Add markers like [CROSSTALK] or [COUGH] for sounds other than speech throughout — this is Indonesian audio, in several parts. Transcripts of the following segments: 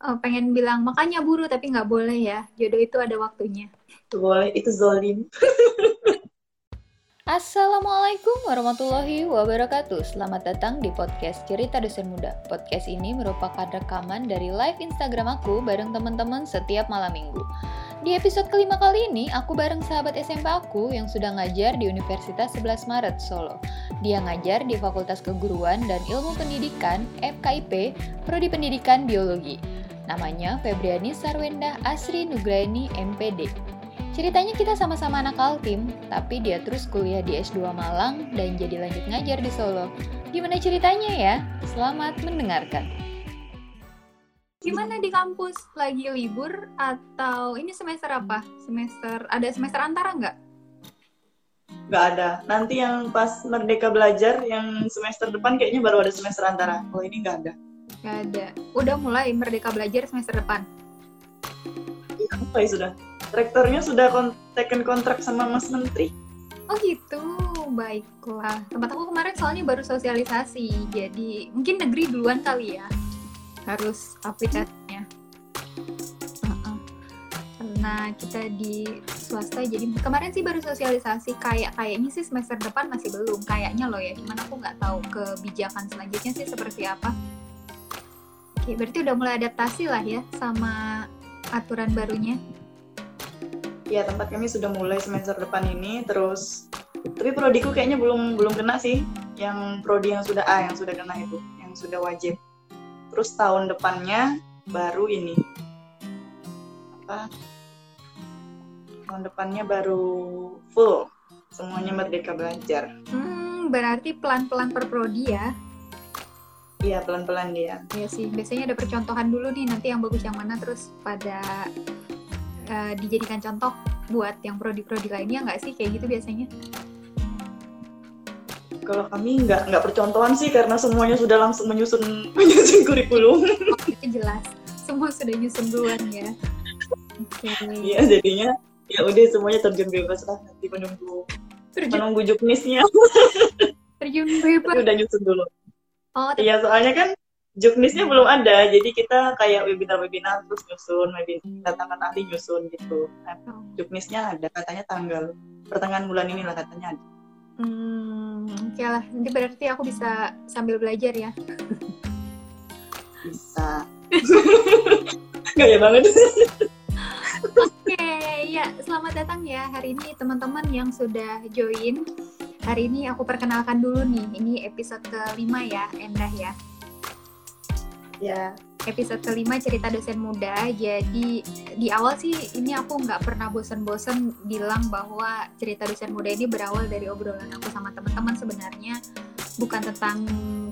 uh, pengen bilang makanya buru tapi nggak boleh ya. Jodoh itu ada waktunya. Itu boleh, itu zolim. [LAUGHS] Assalamualaikum warahmatullahi wabarakatuh Selamat datang di podcast Cerita Dosen Muda Podcast ini merupakan rekaman dari live Instagram aku bareng teman-teman setiap malam minggu Di episode kelima kali ini, aku bareng sahabat SMP aku yang sudah ngajar di Universitas 11 Maret, Solo Dia ngajar di Fakultas Keguruan dan Ilmu Pendidikan, FKIP, Prodi Pendidikan Biologi Namanya Febriani Sarwenda Asri Nugraini MPD Ceritanya kita sama-sama anak Kaltim, tapi dia terus kuliah di S2 Malang dan jadi lanjut ngajar di Solo. Gimana ceritanya ya? Selamat mendengarkan. Gimana di kampus? Lagi libur atau ini semester apa? Semester ada semester antara nggak? Nggak ada. Nanti yang pas Merdeka Belajar, yang semester depan kayaknya baru ada semester antara. Kalau ini nggak ada. Nggak ada. Udah mulai Merdeka Belajar semester depan? Iya, apa ya sudah? rektornya sudah taken kontrak sama Mas Menteri. Oh gitu, baiklah. Tempat aku kemarin soalnya baru sosialisasi, jadi mungkin negeri duluan kali ya. Harus aplikasinya. Karena kita di swasta, jadi kemarin sih baru sosialisasi. Kayak kayaknya sih semester depan masih belum. Kayaknya loh ya, cuman aku nggak tahu kebijakan selanjutnya sih seperti apa. Oke, berarti udah mulai adaptasi lah ya sama aturan barunya. Ya tempat kami sudah mulai semester depan ini terus tapi prodiku kayaknya belum belum kena sih yang prodi yang sudah A yang sudah kena itu yang sudah wajib. Terus tahun depannya baru ini. Apa? Tahun depannya baru full semuanya merdeka belajar. Hmm, berarti pelan-pelan per prodi ya Iya pelan-pelan dia. Iya sih, biasanya ada percontohan dulu nih nanti yang bagus yang mana terus pada uh, dijadikan contoh buat yang prodi-prodi lainnya nggak sih kayak gitu biasanya? Kalau kami nggak nggak percontohan sih karena semuanya sudah langsung menyusun [LAUGHS] menyusun kurikulum. Oh, itu jelas, semua sudah nyusun duluan ya. Iya okay. jadinya ya udah semuanya terjun bebas lah nanti menunggu terjun. menunggu juknisnya. terjun bebas. udah nyusun dulu. Oh, iya soalnya kan juknisnya belum ada jadi kita kayak webinar-webinar terus nyusun webinar datangkan ahli nyusun gitu. Nah, juknisnya ada katanya tanggal pertengahan bulan ini lah katanya ada. Hmm oke lah. Nanti berarti aku bisa sambil belajar ya. [LAUGHS] Bisa. [LAUGHS] Gaya banget. Oke ya selamat datang ya hari ini teman-teman yang sudah join hari ini aku perkenalkan dulu nih ini episode kelima ya Endah ya Ya. Episode kelima cerita dosen muda. Jadi di awal sih ini aku nggak pernah bosen-bosen bilang bahwa cerita dosen muda ini berawal dari obrolan aku sama teman-teman sebenarnya bukan tentang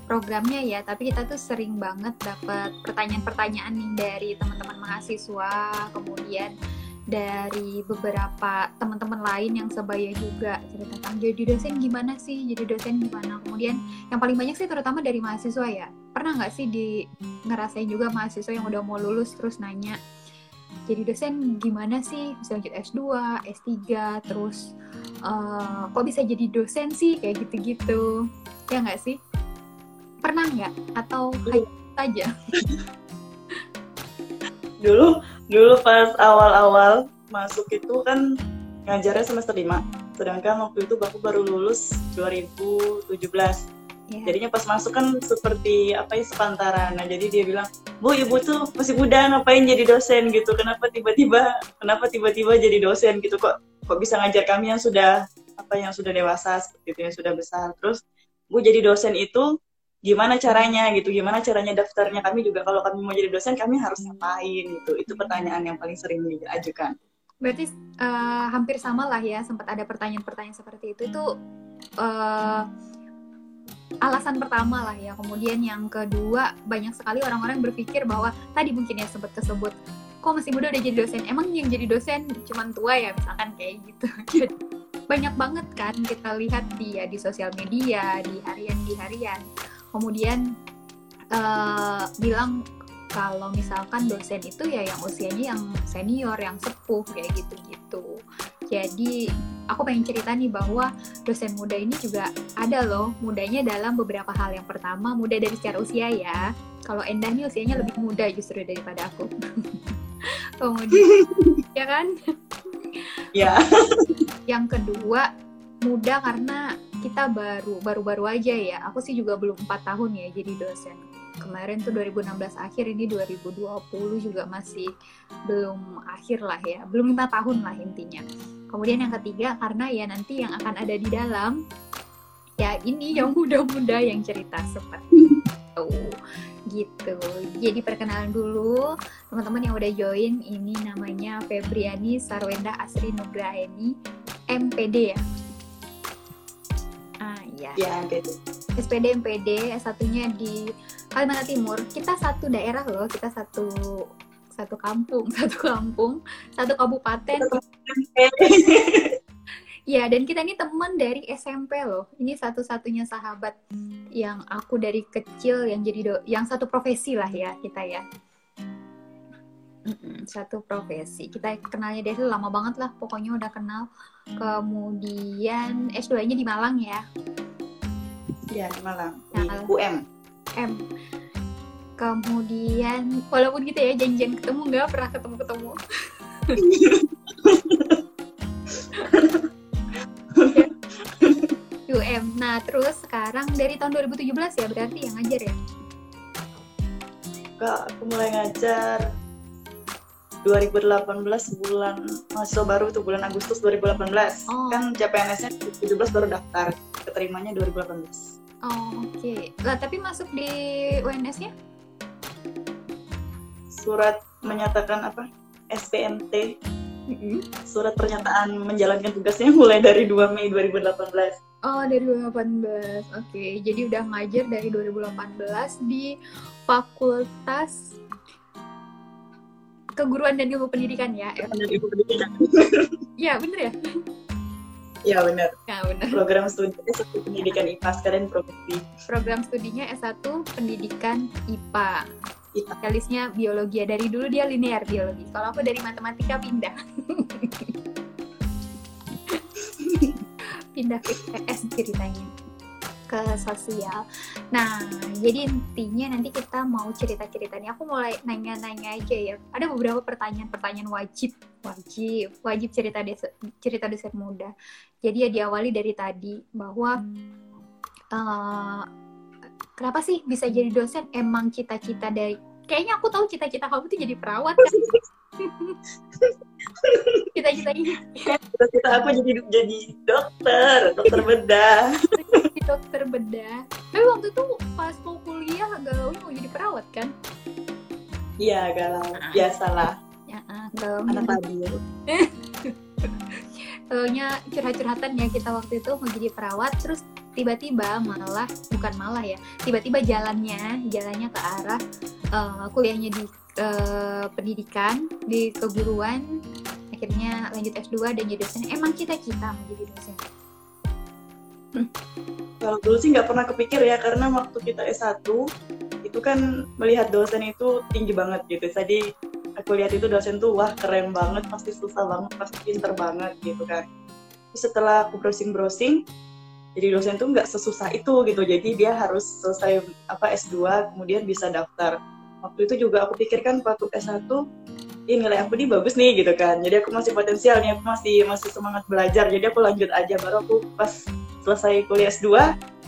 programnya ya, tapi kita tuh sering banget dapat pertanyaan-pertanyaan nih dari teman-teman mahasiswa, kemudian dari beberapa teman-teman lain yang sebaya juga cerita tentang jadi dosen gimana sih jadi dosen gimana. Kemudian yang paling banyak sih terutama dari mahasiswa ya. Pernah nggak sih di ngerasain juga mahasiswa yang udah mau lulus terus nanya jadi dosen gimana sih? Bisa lanjut S2 S3 terus uh, kok bisa jadi dosen sih? Kayak gitu-gitu. Ya nggak sih? Pernah nggak? Atau hanya saja dulu [LAUGHS] dulu pas awal-awal masuk itu kan ngajarnya semester 5 sedangkan waktu itu aku baru lulus 2017 yeah. jadinya pas masuk kan seperti apa ya sepantaran. Nah jadi dia bilang bu ibu tuh masih muda ngapain jadi dosen? Gitu. Kenapa tiba-tiba kenapa tiba-tiba jadi dosen? Gitu. Kok kok bisa ngajar kami yang sudah apa yang sudah dewasa seperti itu yang sudah besar? Terus bu jadi dosen itu gimana caranya gitu gimana caranya daftarnya. Kami juga kalau kami mau jadi dosen kami harus ngapain gitu. Itu pertanyaan yang paling sering diajukan. Berarti uh, hampir sama lah ya sempat ada pertanyaan-pertanyaan seperti itu. Itu uh, alasan pertama lah ya. Kemudian yang kedua banyak sekali orang-orang berpikir bahwa tadi mungkin ya sempat tersebut kok masih muda udah jadi dosen? Emang yang jadi dosen cuma tua ya misalkan kayak gitu. [LAUGHS] Banyak banget kan kita lihat dia di sosial media di harian di harian kemudian uh, bilang kalau misalkan dosen itu ya yang usianya yang senior, yang sepuh kayak gitu-gitu. Jadi aku pengen cerita nih bahwa dosen muda ini juga ada loh mudanya dalam beberapa hal. Yang pertama muda dari secara usia ya, kalau Endah nih usianya lebih muda justru daripada aku [LAUGHS] kemudian [LAUGHS] ya kan ya yang kedua muda karena kita baru baru-baru aja ya. Aku sih juga belum empat tahun ya jadi dosen. Kemarin tuh 2016 akhir ini 2020 juga masih belum akhir lah ya. Belum lima tahun lah intinya. Kemudian yang ketiga karena ya nanti yang akan ada di dalam ya ini yang muda-muda yang cerita seperti itu. Gitu. Jadi perkenalan dulu. Teman-teman yang udah join ini namanya Febriani Sarwenda Asri Nugraeni MPD ya ah ya gitu SPD MPD S1-nya di Kalimantan Timur kita satu daerah loh kita satu satu kampung [LAUGHS] satu kampung satu kabupaten [LAUGHS] Ya, dan kita ini teman dari SMP loh. Ini satu-satunya sahabat yang aku dari kecil yang jadi do yang satu profesi lah ya kita ya. Satu profesi. Kita kenalnya dari lama banget lah, pokoknya udah kenal. Kemudian S2-nya di Malang ya. ya di Malang di Nah, UM M. Kemudian walaupun gitu ya janjian ketemu nggak pernah ketemu-ketemu. [LAUGHS] UM. Nah, terus sekarang dari tahun 2017 ya berarti yang ngajar ya? Kak, aku mulai ngajar 2018 bulan mahasiswa baru tuh bulan Agustus 2018 Oh. kan CPNS-nya 2017 baru daftar keterimanya 2018 Oh, oke. Lah, tapi masuk di UNS-nya? surat menyatakan apa SPMT surat pernyataan menjalankan tugasnya mulai dari 2 Mei 2018 Oh, dari 2018. Oke, jadi udah ngajar dari 2018 di Fakultas Keguruan dan Ilmu Pendidikan ya. Benar, Ibu Pendidikan. Iya, bener ya? ya benar Ya, bener. program studi S1 pendidikan IPA sekarang profesi Program studinya S1 Pendidikan IPA. IPA Spesialisnya biologi ya. Dari dulu dia linear biologi. Kalau aku dari matematika pindah. [LAUGHS] pindah ke IPS ceritanya ke sosial. Nah, jadi intinya nanti kita mau cerita-ceritanya. Aku mulai nanya-nanya aja ya. Ada beberapa pertanyaan-pertanyaan wajib, wajib, wajib cerita desa, cerita dosen muda. Jadi ya diawali dari tadi bahwa eh, kenapa sih bisa jadi dosen? Emang cita-cita dari kayaknya aku tahu cita-cita kamu tuh jadi perawat kan? [LAUGHS] Cita-citanya cita-cita aku jadi jadi dokter dokter bedah. Jadi dokter bedah. Tapi waktu itu pas mau kuliah galaunya mau jadi perawat kan? iya galau. Biasalah. Ya, ah, galau. Anak labil [LAUGHS] Galaunya curhat-curhatan ya kita waktu itu mau jadi perawat terus tiba-tiba malah bukan malah ya tiba-tiba jalannya jalannya ke arah eh, kuliahnya di eh, pendidikan di keguruan akhirnya lanjut S2 dan jadi dosen. Emang cita-cita mau jadi dosen? Kalau dulu sih nggak pernah kepikir ya karena waktu kita S1 itu kan melihat dosen itu tinggi banget gitu. Jadi aku lihat itu dosen tuh wah keren banget pasti susah banget pasti pinter banget gitu kan. Setelah aku browsing browsing jadi dosen tuh nggak sesusah itu gitu. Jadi dia harus selesai apa S2 kemudian bisa daftar. Waktu itu juga aku pikirkan waktu S1 ini nilai aku nih bagus nih gitu kan. Jadi aku masih potensial nih aku masih masih semangat belajar. Jadi aku lanjut aja baru aku pas selesai kuliah S2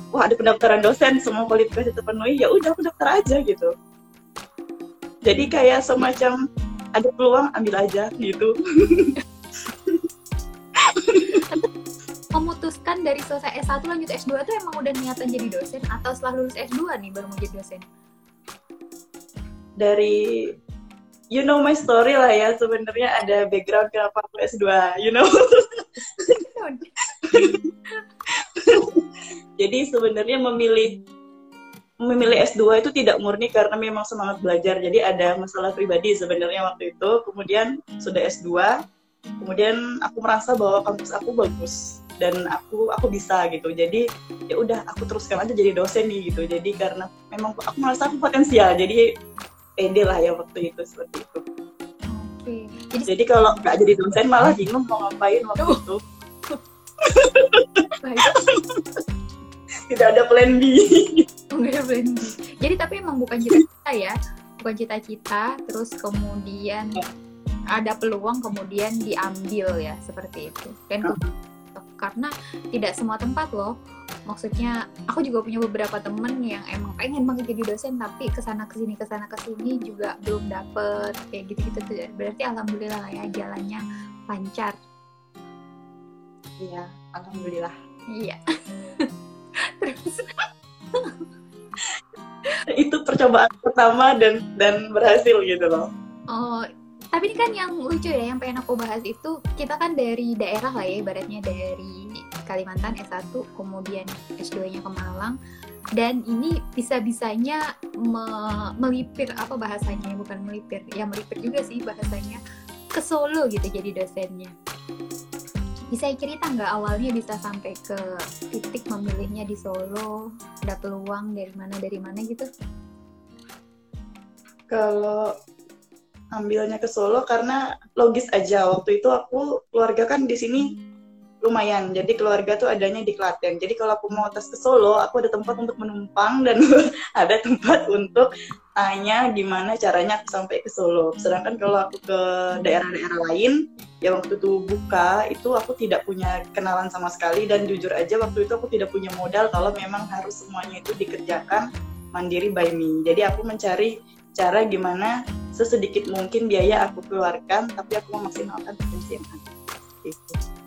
wah ada pendaftaran dosen semua kualifikasi terpenuhi ya udah aku daftar aja gitu. Jadi kayak semacam ada peluang ambil aja gitu. Memutuskan dari selesai S1 lanjut S2 tuh emang udah niatan jadi dosen atau setelah lulus S2 nih baru mau jadi dosen? Dari you know my story lah ya sebenarnya ada background kenapa aku S2 you know. [LAUGHS] Jadi sebenarnya memilih memilih S2 itu tidak murni karena memang semangat belajar. Jadi ada masalah pribadi sebenarnya waktu itu. Kemudian sudah S2 kemudian aku merasa bahwa kampus aku bagus dan aku aku bisa gitu. Jadi ya udah aku teruskan aja jadi dosen nih gitu. Jadi karena memang aku merasa aku potensial jadi pede lah ya waktu itu seperti itu. Oke jadi jadi kalau nggak jadi dosen malah bingung mau ngapain waktu itu. [LAUGHS] Baik. Tidak ada plan B. [LAUGHS] Enggak berhenti. Jadi tapi emang bukan cita-cita ya, bukan cita-cita. Terus kemudian ada peluang kemudian diambil ya seperti itu. Dan karena tidak semua tempat loh. Maksudnya aku juga punya beberapa temen yang emang pengen banget jadi dosen tapi ke sana ke sini ke sana ke sini juga belum dapet. Kayak gitu gitu tuh berarti alhamdulillah ya jalannya lancar. Iya alhamdulillah. Iya [LAUGHS] terus. [LAUGHS] Itu percobaan pertama dan dan berhasil gitu loh. Oh tapi ini kan yang lucu ya yang pengen aku bahas itu kita kan dari daerah lah ya ibaratnya dari Kalimantan S1 kemudian S2-nya ke Malang. Dan ini bisa-bisanya me melipir apa bahasanya bukan melipir ya melipir juga sih bahasanya ke Solo gitu jadi dosennya bisa cerita nggak awalnya bisa sampai ke titik memilihnya di Solo? Ada peluang dari mana dari mana gitu? Kalau ambilnya ke Solo karena logis aja. Waktu itu aku keluarga kan di sini lumayan. Jadi keluarga tuh adanya di Klaten. Jadi kalau aku mau tes ke Solo aku ada tempat untuk menumpang dan [LAUGHS] ada tempat untuk tanya gimana caranya aku sampai ke Solo. Sedangkan kalau aku ke daerah-daerah lain ya waktu itu buka itu aku tidak punya kenalan sama sekali. Dan jujur aja waktu itu aku tidak punya modal kalau memang harus semuanya itu dikerjakan mandiri by me. Jadi aku mencari cara gimana sesedikit mungkin biaya aku keluarkan tapi aku memaksimalkan potensi yang ada. Gitu.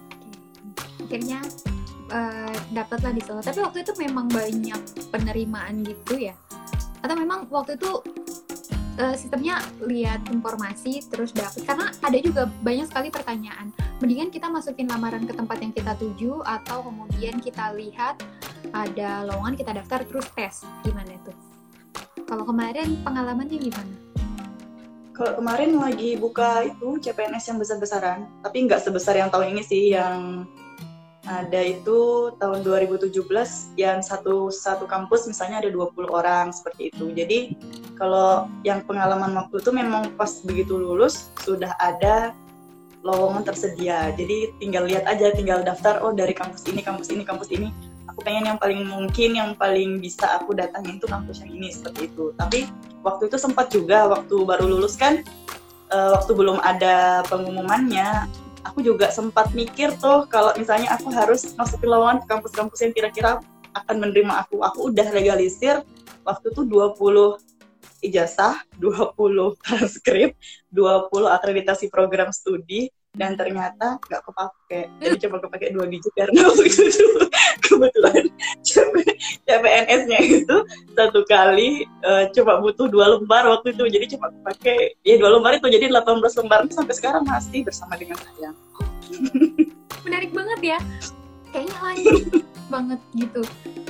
Akhirnya uh, dapatlah di Solo tapi waktu itu memang banyak penerimaan gitu ya. Atau memang waktu itu uh, sistemnya lihat informasi terus dapat karena ada juga banyak sekali pertanyaan. Mendingan kita masukin lamaran ke tempat yang kita tuju atau kemudian kita lihat ada lowongan kita daftar terus tes. Gimana itu? Kalau kemarin pengalamannya gimana? Kalau kemarin lagi buka itu CPNS yang besar-besaran, tapi nggak sebesar yang tahun ini sih, yang ada itu tahun 2017 yang satu satu kampus misalnya ada 20 orang seperti itu. Jadi kalau yang pengalaman waktu itu memang pas begitu lulus sudah ada lowongan tersedia. Jadi tinggal lihat aja, tinggal daftar oh dari kampus ini, kampus ini, kampus ini aku pengen yang paling mungkin yang paling bisa aku datangin itu kampus yang ini seperti itu tapi waktu itu sempat juga waktu baru lulus kan uh, waktu belum ada pengumumannya aku juga sempat mikir tuh kalau misalnya aku harus masukin lowongan ke kampus-kampus yang kira-kira akan menerima aku. Aku udah legalisir waktu itu 20 ijazah, 20 [LAUGHS] transkrip, 20 akreditasi program studi, dan ternyata nggak kepake. Jadi coba kepake dua biji karena [LAUGHS] waktu itu kebetulan CPNS-nya itu satu kali uh, coba butuh dua lembar waktu itu. Jadi coba kepake ya dua lembar itu jadi 18 lembar. Sampai sekarang masih bersama dengan saya. [LAUGHS] Menarik banget ya. Kayaknya lanjut [LAUGHS] banget gitu.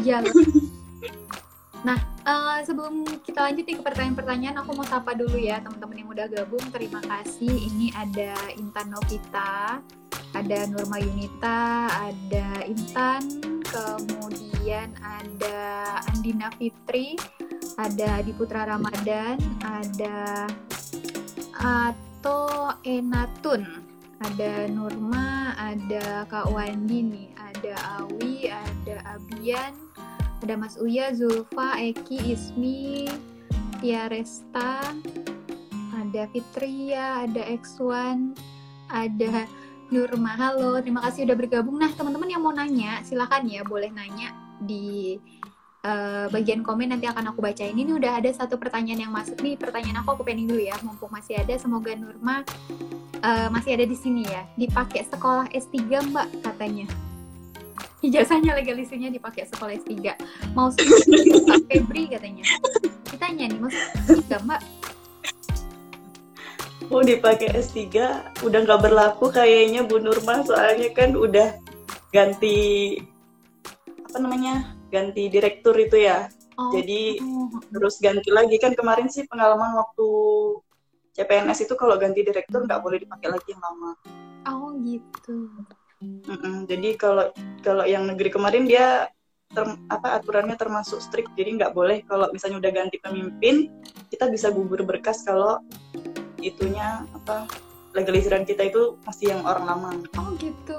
Jalan Nah, uh, sebelum kita lanjut nih ke pertanyaan-pertanyaan, aku mau sapa dulu ya teman-teman yang udah gabung. Terima kasih. Ini ada Intan Novita, ada Nurma Yunita, ada Intan, kemudian ada Andina Fitri, ada Adi Putra Ramadan, ada Ato Enatun, ada Nurma, ada Kak Wandi nih, ada Awi, ada Abian, ada Mas Uya, Zulfa, Eki, Ismi, Tia Resta, ada Fitria, ada X1, ada Nurma. Halo, terima kasih udah bergabung. Nah, teman-teman yang mau nanya, silakan ya, boleh nanya di uh, bagian komen nanti akan aku bacain. Ini udah ada satu pertanyaan yang masuk nih. Pertanyaan aku aku pengen dulu ya, mumpung masih ada. Semoga Nurma uh, masih ada di sini ya. Dipakai sekolah S3 Mbak katanya ijazahnya legalisirnya dipakai sekolah S3 mau Febri katanya. Ditanya nih mau S3 mbak? Mau dipakai S3 udah nggak berlaku kayaknya Bu Nurma soalnya kan udah ganti apa namanya ganti direktur itu ya. Oh. jadi terus ganti lagi. Kan kemarin sih pengalaman waktu CPNS itu kalau ganti direktur nggak boleh dipakai lagi yang lama. Oh gitu Mm-mm, jadi kalau kalau yang negeri kemarin dia ter, apa aturannya termasuk strict jadi nggak boleh kalau misalnya udah ganti pemimpin kita bisa gugur berkas kalau itunya apa legaliziran kita itu masih yang orang lama. Oh gitu.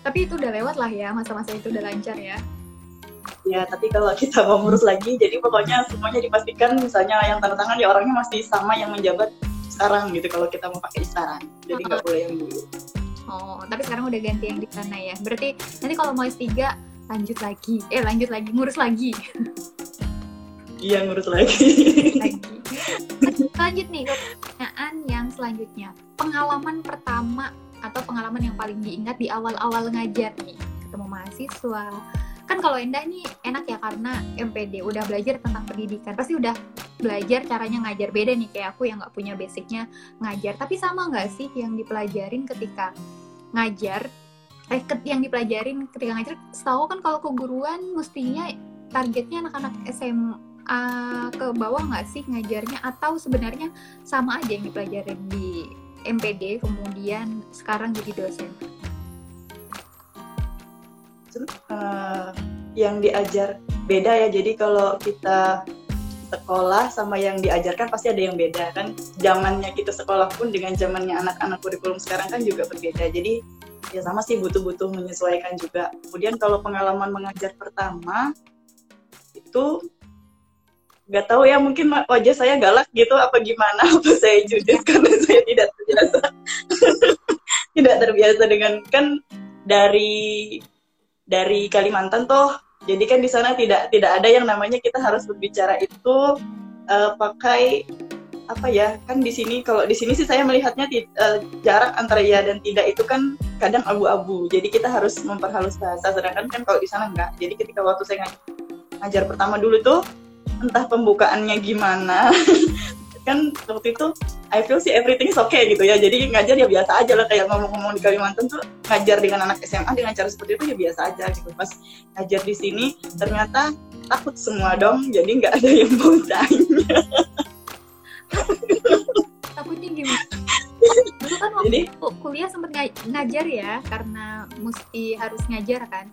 Tapi itu udah lewat lah ya masa-masa itu udah lancar ya. ya tapi kalau kita mau ngurus lagi jadi pokoknya semuanya dipastikan misalnya yang tanda tangan ya orangnya masih sama yang menjabat sekarang gitu kalau kita mau pakai sekarang jadi nggak boleh yang dulu oh tapi sekarang udah ganti yang di sana ya. Berarti nanti kalau mau S3 lanjut lagi. Eh lanjut lagi ngurus lagi. Iya ngurus lagi. Lagi. Lanjut nih ke pertanyaan yang selanjutnya. Pengalaman pertama atau pengalaman yang paling diingat di awal-awal ngajar nih? Ketemu mahasiswa kan kalau Endah nih enak ya karena MPD udah belajar tentang pendidikan. Pasti udah belajar caranya ngajar. Beda nih kayak aku yang nggak punya basicnya ngajar. Tapi sama nggak sih yang dipelajarin ketika ngajar? Eh yang dipelajarin ketika ngajar setahu kan kalau keguruan mestinya targetnya anak-anak SMA ke bawah nggak sih ngajarnya? Atau sebenarnya sama aja yang dipelajarin di MPD kemudian sekarang jadi dosen uh, yang diajar beda ya. Jadi kalau kita sekolah sama yang diajarkan pasti ada yang beda kan. Zamannya kita sekolah pun dengan zamannya anak-anak kurikulum sekarang kan juga berbeda. Jadi ya sama sih butuh-butuh menyesuaikan juga. Kemudian kalau pengalaman mengajar pertama itu nggak tahu ya mungkin wajah saya galak gitu apa gimana [LAUGHS] apa saya judes karena saya tidak terbiasa [LAUGHS] tidak terbiasa dengan kan dari dari Kalimantan toh. Jadi kan di sana tidak tidak ada yang namanya kita harus berbicara itu uh, pakai apa ya kan di sini kalau di sini sih saya melihatnya uh, jarak antara ya dan tidak itu kan kadang abu-abu. Jadi kita harus memperhalus bahasa. Sedangkan kan kalau di sana enggak. Jadi ketika waktu saya ngajar pertama dulu tuh entah pembukaannya gimana [LAUGHS] kan waktu itu I feel sih everything is okay gitu ya. Jadi ngajar ya biasa aja lah kayak ngomong-ngomong di Kalimantan tuh ngajar dengan anak SMA dengan cara seperti itu ya biasa aja gitu. Pas ngajar di sini ternyata takut semua dong jadi nggak ada yang mau tanya. Takutnya gimana dulu kan waktu jadi, kuliah sempat ngajar ya karena mesti harus ngajar kan.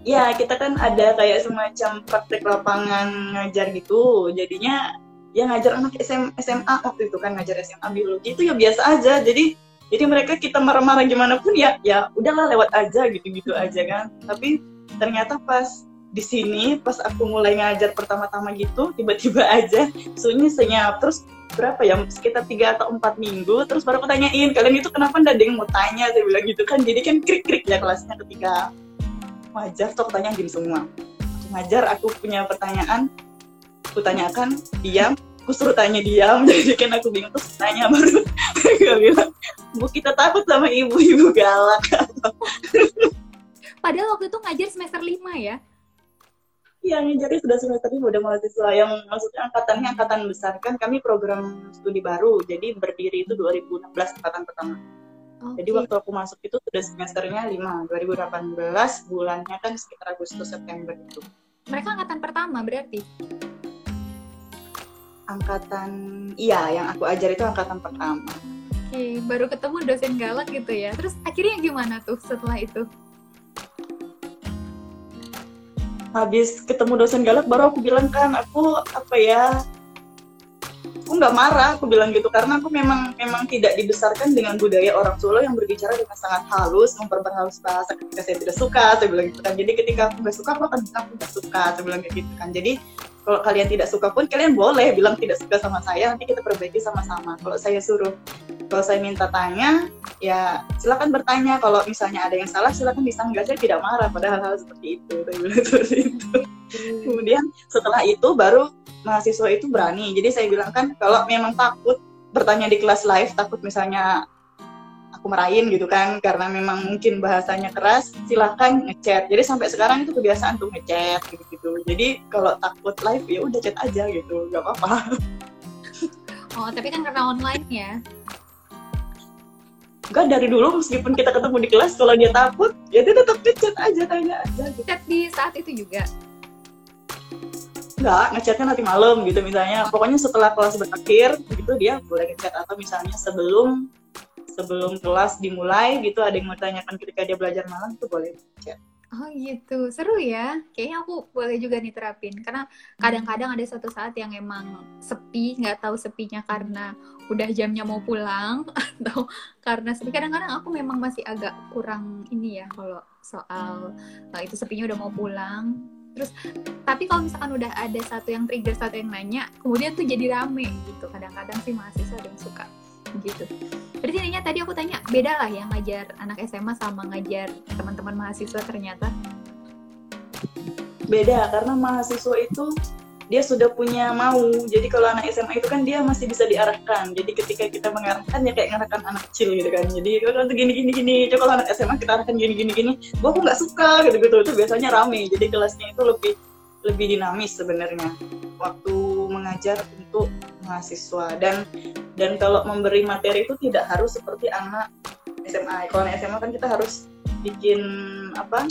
Ya, kita kan ada kayak semacam praktek lapangan ngajar gitu. Jadinya ya ngajar anak SM, SMA waktu itu kan ngajar SMA biologi itu ya biasa aja. Jadi jadi mereka kita marah-marah gimana pun ya ya udahlah lewat aja gitu-gitu aja kan. Tapi ternyata pas di sini pas aku mulai ngajar pertama-tama gitu tiba-tiba aja sunyi senyap. Terus berapa ya sekitar tiga atau empat minggu terus baru aku tanyain kalian itu kenapa ndak ada yang mau tanya? Saya bilang gitu kan. Jadi kan krik-krik ya kelasnya ketika wajar tuh aku gini semua. Ngajar aku punya pertanyaan aku tanyakan diam aku suruh tanya diam [LAUGHS] jadi kan aku bingung terus tanya baru mereka bilang bu kita takut sama ibu-ibu galak padahal waktu itu ngajar semester lima ya Iya, ngajarnya sudah semester lima udah mahasiswa yang maksudnya angkatannya angkatan besar kan kami program studi baru jadi berdiri itu 2016 angkatan pertama. Okay. Jadi waktu aku masuk itu sudah semesternya 5, 2018 bulannya kan sekitar Agustus September itu. Mereka angkatan pertama berarti? Angkatan iya yang aku ajar itu angkatan pertama. Oke, okay, baru ketemu dosen galak gitu ya. Terus akhirnya gimana tuh setelah itu? Habis ketemu dosen galak baru aku bilang kan aku apa ya aku nggak marah aku bilang gitu karena aku memang memang tidak dibesarkan dengan budaya orang Solo yang berbicara dengan sangat halus memperhalus bahasa ketika saya tidak suka saya bilang gitu kan jadi ketika aku nggak suka aku akan bilang aku nggak suka saya bilang kayak gitu kan jadi kalau kalian tidak suka pun kalian boleh bilang tidak suka sama saya nanti kita perbaiki sama-sama. Kalau saya suruh kalau saya minta tanya ya silakan bertanya. Kalau misalnya ada yang salah silakan disanggah saya tidak marah pada hal-hal seperti itu. [LAUGHS] Seperti itu. Hmm. kemudian setelah itu baru mahasiswa itu berani. Jadi saya bilang kan kalau memang takut bertanya di kelas live, takut misalnya aku merahin gitu kan karena memang mungkin bahasanya keras silahkan ngechat. Jadi sampai sekarang itu kebiasaan tuh ngechat gitu gitu jadi kalau takut live ya udah chat aja gitu nggak apa-apa. [LAUGHS] Oh tapi kan karena online ya? Enggak dari dulu meskipun kita ketemu di kelas kalau dia takut ya dia tetap chat aja tanya aja gitu. chat di saat itu juga? Enggak, ngechatnya nanti malam gitu misalnya. Pokoknya setelah kelas berakhir gitu dia boleh ngechat atau misalnya sebelum sebelum kelas dimulai gitu ada yang mau tanyakan ketika dia belajar malam itu boleh chat. Oh gitu, seru ya. Kayaknya aku boleh juga nih terapin. Karena kadang-kadang ada suatu saat yang emang sepi, nggak tahu sepinya karena udah jamnya mau pulang [LAUGHS] atau karena sepi. Kadang-kadang aku memang masih agak kurang ini ya kalau soal uh, itu sepinya udah mau pulang terus tapi kalau misalkan udah ada satu yang trigger satu yang nanya kemudian tuh jadi rame gitu kadang-kadang sih mahasiswa ada yang suka gitu berarti intinya tadi aku tanya beda lah ya ngajar anak SMA sama ngajar teman-teman mahasiswa ternyata beda karena mahasiswa itu dia sudah punya mau. Jadi kalau anak SMA itu kan dia masih bisa diarahkan. Jadi ketika kita mengarahkan ya kayak ngarahkan anak kecil gitu kan. Jadi kalau gini gini gini, coba kalau anak SMA kita arahkan gini gini gini, gua aku nggak suka gitu gitu. Itu biasanya rame. Jadi kelasnya itu lebih lebih dinamis sebenarnya waktu mengajar untuk mahasiswa. Dan dan kalau memberi materi itu tidak harus seperti anak SMA. Kalau anak SMA kan kita harus bikin apa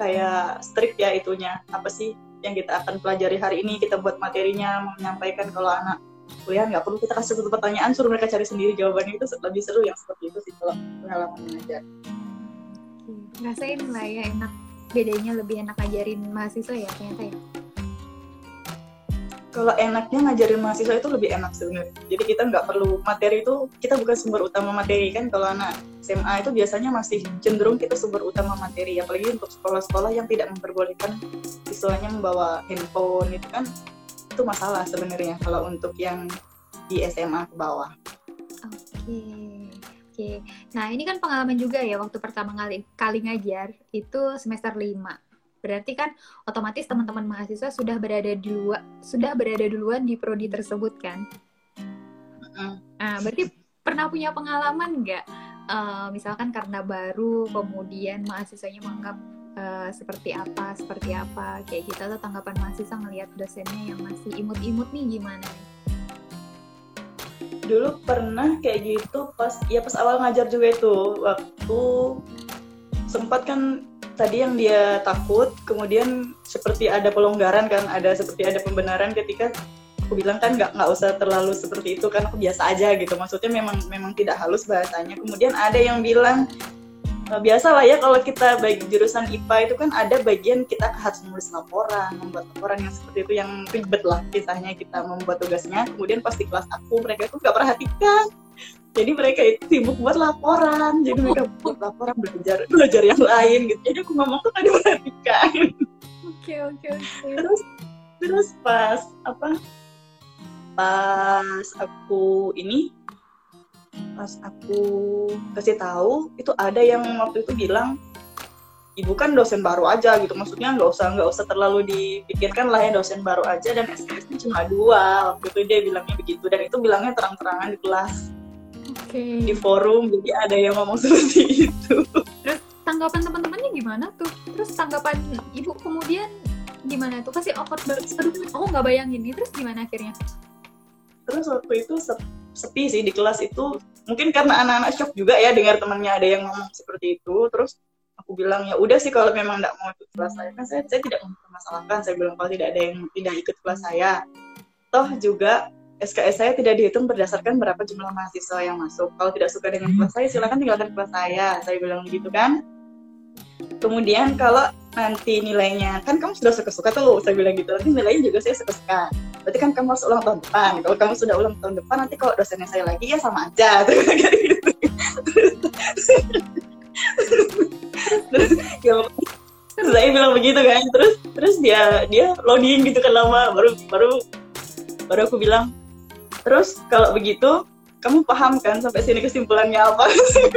kayak strict ya itunya. Apa sih yang kita akan pelajari hari ini? Kita buat materinya menyampaikan. Kalau anak kuliah nggak perlu kita kasih satu pertanyaan suruh mereka cari sendiri jawabannya. Itu lebih seru yang seperti itu sih kalau pengalaman mengajar ngerasain lah ya enak. Bedanya lebih enak ngajarin mahasiswa ya ternyata ya kalau enaknya ngajarin mahasiswa itu lebih enak sebenarnya. Jadi kita nggak perlu materi itu kita bukan sumber utama materi kan. Kalau anak SMA itu biasanya masih cenderung kita sumber utama materi. Apalagi untuk sekolah-sekolah yang tidak memperbolehkan siswanya membawa handphone itu kan itu masalah sebenarnya kalau untuk yang di SMA ke bawah. Oke. Oke. Nah, ini kan pengalaman juga ya waktu pertama kali kali ngajar itu semester 5 Berarti kan otomatis teman-teman mahasiswa sudah berada di luar sudah berada duluan di prodi tersebut kan? Nah, berarti pernah punya pengalaman nggak? Uh, misalkan karena baru kemudian mahasiswanya menganggap uh, seperti apa, seperti apa, kayak gitu atau tanggapan mahasiswa ngelihat dosennya yang masih imut-imut nih gimana nih? Dulu pernah kayak gitu pas ya pas awal ngajar juga itu waktu sempat kan tadi yang dia takut kemudian seperti ada pelonggaran kan ada seperti ada pembenaran ketika aku bilang kan nggak nggak usah terlalu seperti itu kan aku biasa aja gitu maksudnya memang memang tidak halus bahasanya kemudian ada yang bilang Nah, biasa lah ya kalau kita bagi jurusan IPA itu kan ada bagian kita harus menulis laporan, membuat laporan yang seperti itu yang ribet lah kisahnya kita membuat tugasnya. Kemudian pas di kelas aku mereka tuh nggak perhatikan. Jadi mereka itu sibuk buat laporan, jadi mereka buat laporan belajar belajar yang lain gitu. Jadi aku ngomong tuh kan diperhatikan. Oke oke oke. Terus terus pas apa? Pas aku ini pas aku kasih tahu itu ada yang waktu itu bilang ibu kan dosen baru aja gitu maksudnya nggak usah nggak usah terlalu dipikirkan lah ya dosen baru aja dan SKS-nya cuma dua waktu itu dia bilangnya begitu dan itu bilangnya terang-terangan di kelas okay. di forum jadi ada yang ngomong seperti itu. Terus tanggapan teman-temannya gimana tuh? Terus tanggapan ibu kemudian gimana tuh? Kasih awkward banget. Aduh aku nggak bayangin nih. Terus gimana akhirnya? Terus waktu itu sepi sih di kelas itu. Mungkin karena anak-anak shock juga ya dengar temannya ada yang ngomong seperti itu. Terus aku bilang ya udah sih kalau memang tidak mau ikut kelas saya. Kan saya, saya tidak mempermasalahkan. Saya bilang kalau tidak ada yang tidak ikut kelas saya. Toh juga SKS saya tidak dihitung berdasarkan berapa jumlah mahasiswa yang masuk. Kalau tidak suka dengan kelas saya silakan tinggalkan kelas saya. Saya bilang begitu kan? Kemudian kalau nanti nilainya kan kamu sudah suka-suka tuh saya bilang gitu. Nanti nilainya juga saya suka-suka. Berarti kan kamu harus ulang tahun depan kalau kamu sudah ulang tahun depan nanti kalau dosennya saya lagi ya sama aja. [LAUGHS] Gitu terus ya saya bilang begitu kan. Terus terus dia dia loading gitu kan lama. Baru baru baru aku bilang terus kalau begitu kamu paham kan sampai sini kesimpulannya apa?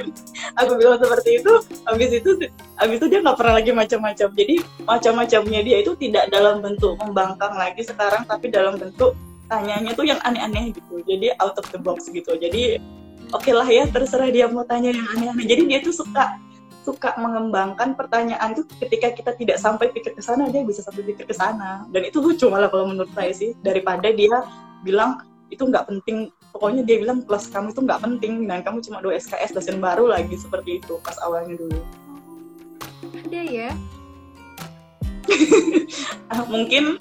[LAUGHS] Aku bilang seperti itu habis itu habis itu dia nggak pernah lagi macam-macam. Jadi macam-macamnya dia itu tidak dalam bentuk membangkang lagi sekarang tapi dalam bentuk tanyanya tuh yang aneh-aneh gitu. Jadi out of the box gitu. Jadi oke okay lah ya terserah dia mau tanya yang aneh-aneh. Jadi dia tuh suka suka mengembangkan pertanyaan tuh ketika kita tidak sampai pikir ke sana dia bisa sampai pikir ke sana. Dan itu lucu malah kalau menurut saya sih daripada dia bilang itu nggak penting pokoknya dia bilang kelas kamu itu nggak penting dan kamu cuma dua SKS dosen baru lagi seperti itu pas awalnya dulu ada ya [LAUGHS] mungkin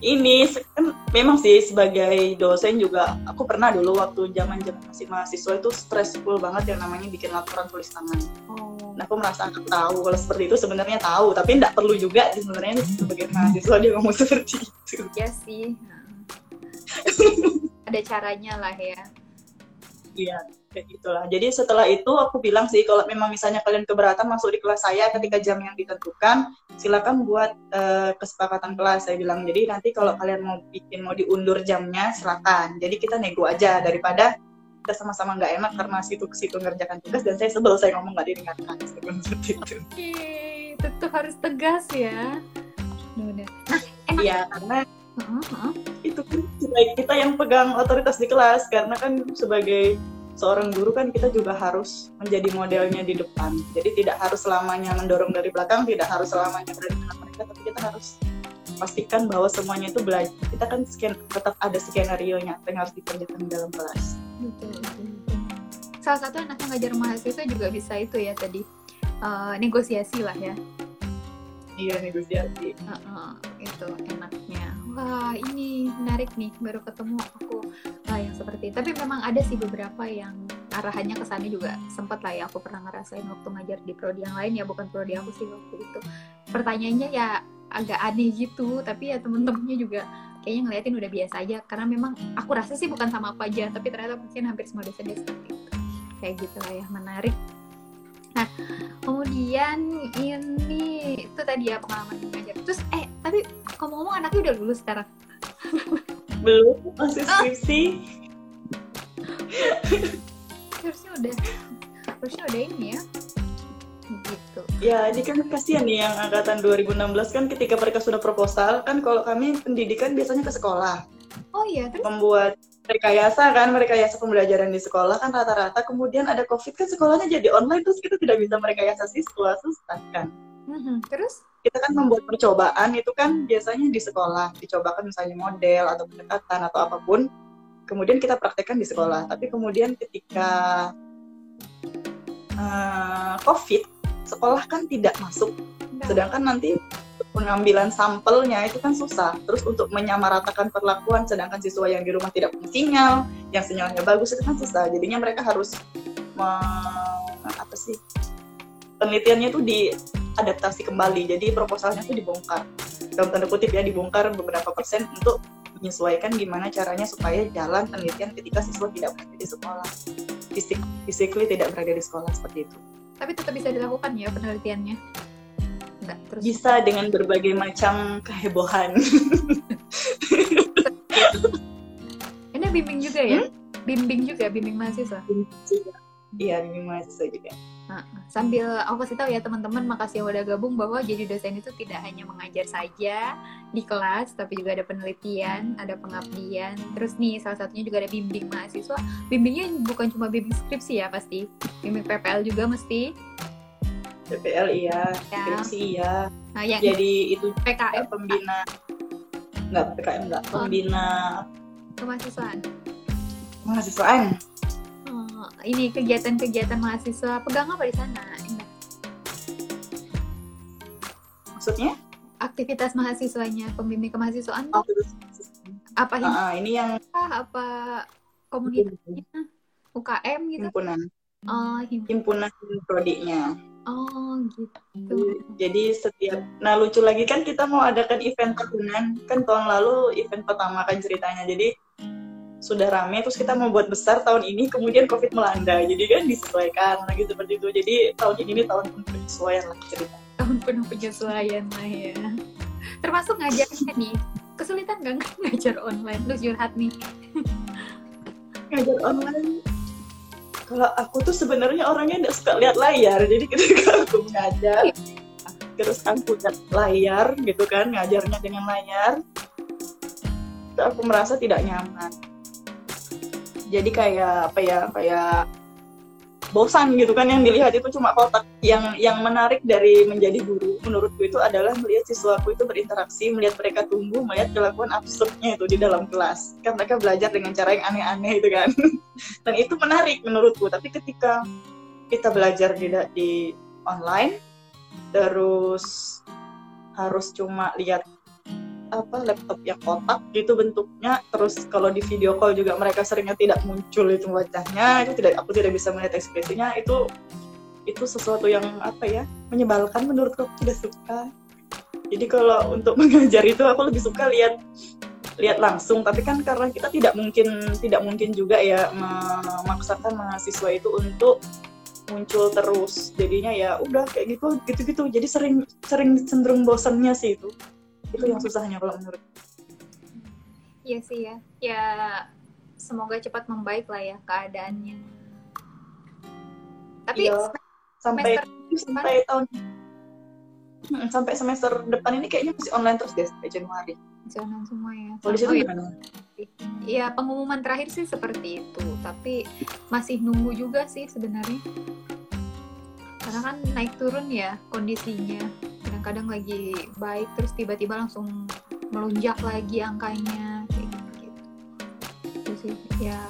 ini kan memang sih sebagai dosen juga aku pernah dulu waktu zaman zaman masih mahasiswa itu stressful banget yang namanya bikin laporan tulis tangan. Oh. Nah aku merasa aku tahu kalau seperti itu sebenarnya tahu tapi tidak perlu juga sebenarnya sebagai mahasiswa dia ngomong [LAUGHS] seperti itu. Iya sih. [LAUGHS] ada caranya lah ya. Iya kayak gitulah. Jadi setelah itu aku bilang sih kalau memang misalnya kalian keberatan masuk di kelas saya ketika jam yang ditentukan silakan buat uh, kesepakatan kelas saya bilang. Jadi nanti kalau kalian mau bikin mau diundur jamnya silakan. Jadi kita nego aja daripada kita sama-sama nggak enak karena situ ke situ ngerjakan tugas dan saya sebel saya ngomong nggak didengarkan seperti itu. Oke, tetap harus tegas ya. Nah, Iya karena uh-huh. itu kan kita yang pegang otoritas di kelas karena kan sebagai seorang guru kan kita juga harus menjadi modelnya di depan. Jadi tidak harus selamanya mendorong dari belakang, tidak harus selamanya berada di mereka, tapi kita harus pastikan bahwa semuanya itu belajar. Kita kan sken, tetap ada skenario nya yang harus dikerjakan dalam kelas. Betul, betul, Salah satu anak ngajar mahasiswa juga bisa itu ya tadi uh, negosiasi lah ya. Iya negosiasi. Uh, uh, itu enaknya. Wah ini menarik nih baru ketemu aku uh, yang seperti. Tapi memang ada sih beberapa yang arahannya ke sana juga sempat lah ya aku pernah ngerasain waktu ngajar di prodi yang lain ya bukan prodi aku sih waktu itu. Pertanyaannya ya agak aneh gitu tapi ya temen-temennya juga kayaknya ngeliatin udah biasa aja karena memang aku rasa sih bukan sama apa aja tapi ternyata mungkin hampir semua dosen dia seperti itu kayak gitu lah ya menarik nah kemudian ini itu tadi ya pengalaman mengajar terus eh tapi ngomong-ngomong anaknya udah lulus sekarang belum masih ah. skripsi harusnya udah harusnya udah ini ya gitu. Ya, ini kan kasihan nih yang angkatan 2016 kan ketika mereka sudah proposal kan kalau kami pendidikan biasanya ke sekolah. Oh iya, terus membuat rekayasa kan, merekayasa pembelajaran di sekolah kan rata-rata kemudian ada Covid kan sekolahnya jadi online terus kita tidak bisa merekayasa siswa, susah kan. Mm-hmm. Terus kita kan membuat percobaan itu kan biasanya di sekolah, dicobakan misalnya model atau pendekatan atau apa pun. Kemudian kita praktekkan di sekolah, tapi kemudian ketika uh, COVID sekolah kan tidak masuk sedangkan nanti pengambilan sampelnya itu kan susah. Terus untuk menyamaratakan perlakuan sedangkan siswa yang di rumah tidak punya sinyal yang sinyalnya bagus itu kan susah. Jadinya mereka harus apa sih penelitiannya itu diadaptasi kembali. Jadi proposalnya itu dibongkar. Dalam tanda kutip ya dibongkar beberapa persen untuk menyesuaikan gimana caranya supaya jalan penelitian ketika siswa tidak berada di sekolah. Fisik physically tidak berada di sekolah seperti itu. Tapi tetap bisa dilakukan ya penelitiannya Enggak, terus bisa dengan berbagai macam kehebohan [LAUGHS] ini bimbing juga ya hmm? bimbing juga bimbing mahasiswa iya bimbing mahasiswa juga Nah, sambil aku kasih tahu ya teman-teman, makasih yang udah gabung bahwa jadi dosen itu tidak hanya mengajar saja di kelas, tapi juga ada penelitian, ada pengabdian. Terus nih salah satunya juga ada bimbing mahasiswa. Bimbingnya bukan cuma bimbing skripsi ya pasti, bimbing PPL juga mesti. PPL iya, ya. skripsi iya. Nah, yang jadi itu PKM pembina. Enggak, PKM enggak, oh. pembina kemahasiswaan. Mahasiswaan ini kegiatan-kegiatan mahasiswa pegang apa di sana? Indah? Maksudnya? Aktivitas mahasiswanya, pembimbing kemahasiswaan tuh apa ini? Uh, ini yang apa komunitasnya? UKM gitu? Himpunan. Oh, himpunan, himpunan prodinya. Oh gitu. Jadi setiap, nah lucu lagi kan kita mau adakan event tahunan kan tahun lalu event pertama kan ceritanya. Jadi sudah rame terus kita mau buat besar tahun ini kemudian covid melanda. Jadi kan disesuaikan lagi seperti itu. Jadi tahun ini tahun penuh penyesuaian lah cerita tahun penuh penyesuaian lah ya. Termasuk ngajarnya nih. Kesulitan gak ngajar online? Lu curhat nih. Ngajar online kalau aku tuh sebenarnya orangnya tidak suka lihat layar jadi ketika [LAUGHS] aku ngajar terus aku lihat layar gitu kan ngajarnya dengan layar aku merasa tidak nyaman. Jadi kayak apa ya kayak bosan gitu kan yang dilihat itu cuma kotak. Yang yang menarik dari menjadi guru menurutku itu adalah melihat siswaku itu berinteraksi melihat mereka tumbuh melihat kelakuan absurdnya itu di dalam kelas. Kan mereka belajar dengan cara yang aneh-aneh itu kan. [LAUGHS] Dan itu menarik menurutku. Tapi ketika kita belajar di di online terus harus cuma lihat apa laptop yang kotak gitu bentuknya. Terus kalau di video call juga mereka seringnya tidak muncul itu wajahnya. Itu tidak aku tidak bisa melihat ekspresinya. Itu itu sesuatu yang apa ya menyebalkan menurutku. Aku tidak suka. Jadi kalau untuk [LAUGHS] mengajar itu aku lebih suka lihat lihat langsung. Tapi kan karena kita tidak mungkin tidak mungkin juga ya memaksakan mahasiswa itu untuk muncul terus. Jadinya ya udah kayak gitu gitu gitu jadi sering sering cenderung bosannya sih itu itu yang susahnya kalau menurut. Iya sih ya. Ya semoga cepat membaik lah ya keadaannya. Tapi iya, sampai sampai tahun hmm, sampai semester depan ini kayaknya masih online terus deh sampai Januari. Online semua ya. Kalau di situ gimana? Iya pengumuman terakhir sih seperti itu, tapi masih nunggu juga sih sebenarnya. Karena kan naik turun ya kondisinya. Kadang-kadang lagi baik terus tiba-tiba langsung melonjak lagi angkanya kayak gitu. Itu sih ya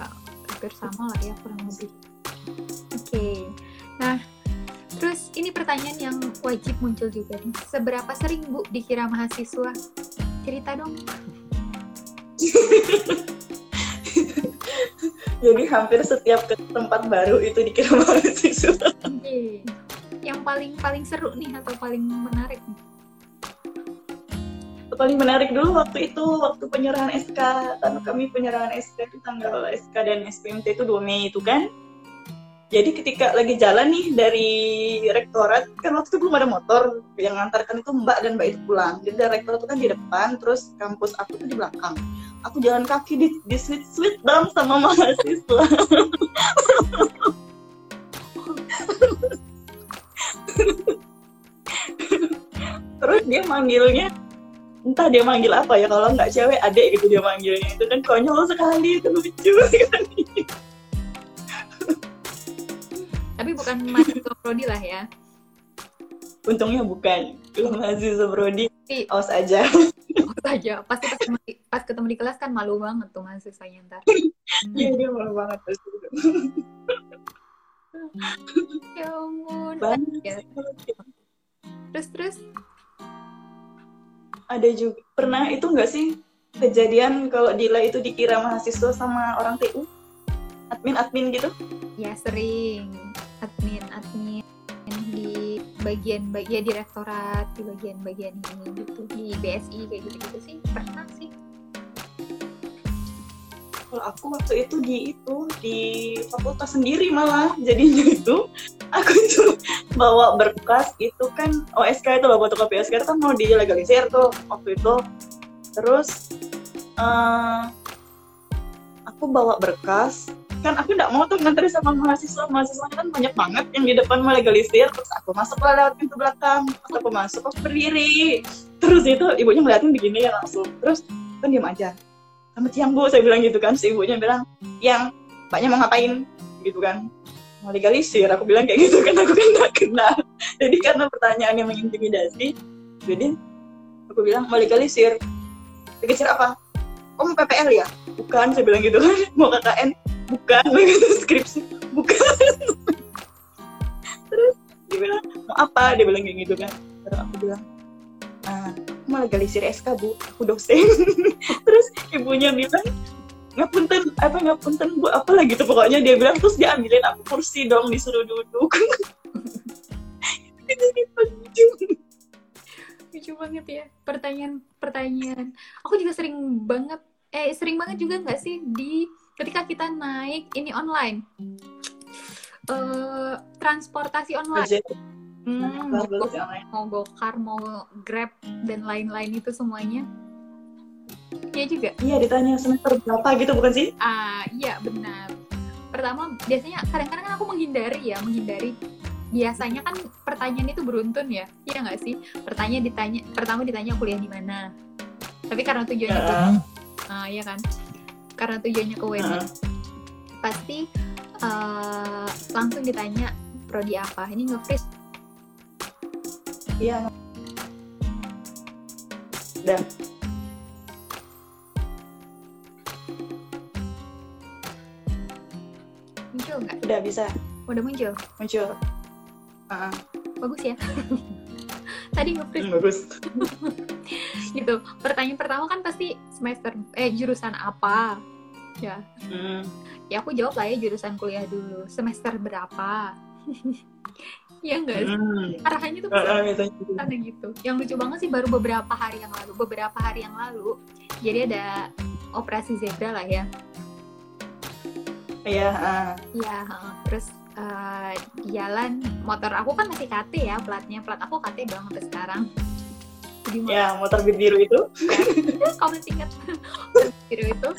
hampir sama lah ya kurang lebih. Oke, okay. nah terus ini pertanyaan yang wajib muncul juga nih. Seberapa sering Bu dikira mahasiswa? Cerita dong. [LAUGHS] Jadi hampir setiap ke tempat baru itu dikira mahasiswa. Okay. Yang paling paling seru nih atau paling menarik nih? Paling menarik dulu waktu itu waktu penyerahan SK karena kami penyerahan SK itu tanggal SK dan SPMT itu 2 Mei itu kan. Jadi ketika lagi jalan nih dari rektorat, kan waktu itu belum ada motor, yang ngantarkan itu mbak dan mbak itu pulang. Jadi dari rektorat itu kan di depan, terus kampus aku tuh di belakang. Aku jalan kaki di, di sweet sweet dong sama mahasiswa. [LAUGHS] terus dia manggilnya, entah dia manggil apa ya, kalau nggak cewek adek gitu dia manggilnya. Itu kan konyol sekali, itu lucu. Kan tapi bukan mahasiswa prodi lah ya. Untungnya bukan. Kalau mahasiswa prodi awas aja. Awas aja. Pasti pas ketemu, pas ketemu di kelas kan malu banget tuh mahasiswanya ntar. Iya dia malu banget pasti ya ampun. Ya. terus terus? Ada juga. Pernah itu enggak sih kejadian kalau Dila itu dikira mahasiswa sama orang TU admin admin gitu? Ya sering. Admin admin. Di bagian bagian direktorat di bagian-bagian ini gitu. Di BSI kayak gitu gitu sih. Pernah sih kalau aku waktu itu di itu di fakultas sendiri malah jadinya itu. Aku itu bawa berkas itu kan OSK itu loh fotokopi OSK itu kan mau dilegalisir tuh waktu itu. Terus uh, aku bawa berkas. Kan aku nggak mau tuh ngantri sama mahasiswa. Mahasiswa kan banyak banget yang di depan melegalisir terus aku masuk lah lewat pintu belakang. Pas aku masuk aku berdiri. Terus itu ibunya ngeliatin begini ya langsung. Terus kan diam aja sama siang bu. Saya bilang gitu kan. Si ibunya bilang yang mbaknya mau ngapain? Gitu kan. Mau legalisir. Aku bilang kayak gitu kan. Aku kan nggak kenal. Jadi karena pertanyaan yang mengintimidasi jadi aku bilang mau legalisir. Legalisir apa? Oh mau PPL ya? Bukan. Saya bilang gitu kan. [LAUGHS] Mau KKN bukan. Begitu [LAUGHS] skripsi. Bukan. [LAUGHS] Terus dia bilang mau apa? Dia bilang kayak gitu kan. Terus aku bilang mau legalisir SK bu aku dosen. [LAUGHS] Terus ibunya bilang ngapunten apa ngapunten bu apa lagi tuh pokoknya dia bilang terus dia ambilin aku kursi dong disuruh duduk. [LAUGHS] Lucu. Banget ya pertanyaan pertanyaan. Aku juga sering banget eh sering banget juga nggak sih di ketika kita naik ini online. Uh, transportasi online hmm, mau gokar mau grab dan lain-lain itu semuanya Iya juga. Iya ditanya semester berapa gitu bukan sih? Ah iya benar. Pertama biasanya kadang-kadang kan aku menghindari ya menghindari. Biasanya kan pertanyaan itu beruntun ya, iya nggak sih? Pertanyaan ditanya, pertama ditanya kuliah di mana. Tapi karena tujuannya uh. ah iya kan karena tujuannya ke UMN uh. pasti uh, langsung ditanya prodi apa ini nge-freeze iya. Udah. Muncul nggak? Udah bisa. Udah muncul? Muncul. Uh -uh. bagus ya. [LAUGHS] Tadi nge-freeze. Hmm, bagus. [LAUGHS] Gitu. Pertanyaan pertama kan pasti semester eh jurusan apa? Ya. Hmm. ya aku jawab lah ya jurusan kuliah dulu. Semester berapa [LAUGHS] ya enggak hmm. arahannya tuh uh, uh, gitu. Yang lucu banget sih baru beberapa hari yang lalu beberapa hari yang lalu jadi ada operasi zebra lah ya. Iya uh. iya uh, terus uh, jalan motor aku kan masih KT ya platnya. Plat aku KT sampai sekarang. Jadi ya motor biru itu. [LAUGHS] Ya, kamu masih ingat. Biru itu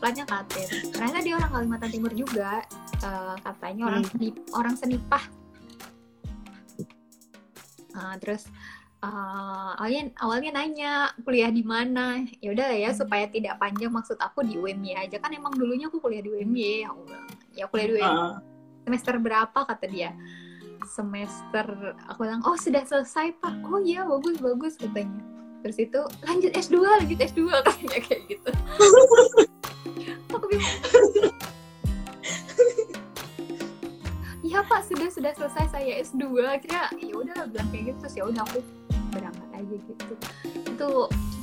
platnya KT ternyata dia orang Kalimantan Timur juga uh, katanya orang hmm. seni, orang senipah uh, terus uh, awalnya awalnya nanya kuliah di mana? Ya udah ya hmm. supaya tidak panjang maksud aku di UMY aja. Kan emang dulunya aku kuliah di UMY ya ya kuliah di UMY uh. semester berapa kata dia. Semester aku bilang oh sudah selesai pak. Oh iya bagus bagus katanya. Terus itu lanjut S2 lanjut S2 [LAUGHS] katanya kayak gitu. [LAUGHS] Aku bingung Iya pak sudah sudah selesai saya S2 akhirnya ya udah bilang kayak gitu. Terus ya udah aku berangkat aja gitu. Itu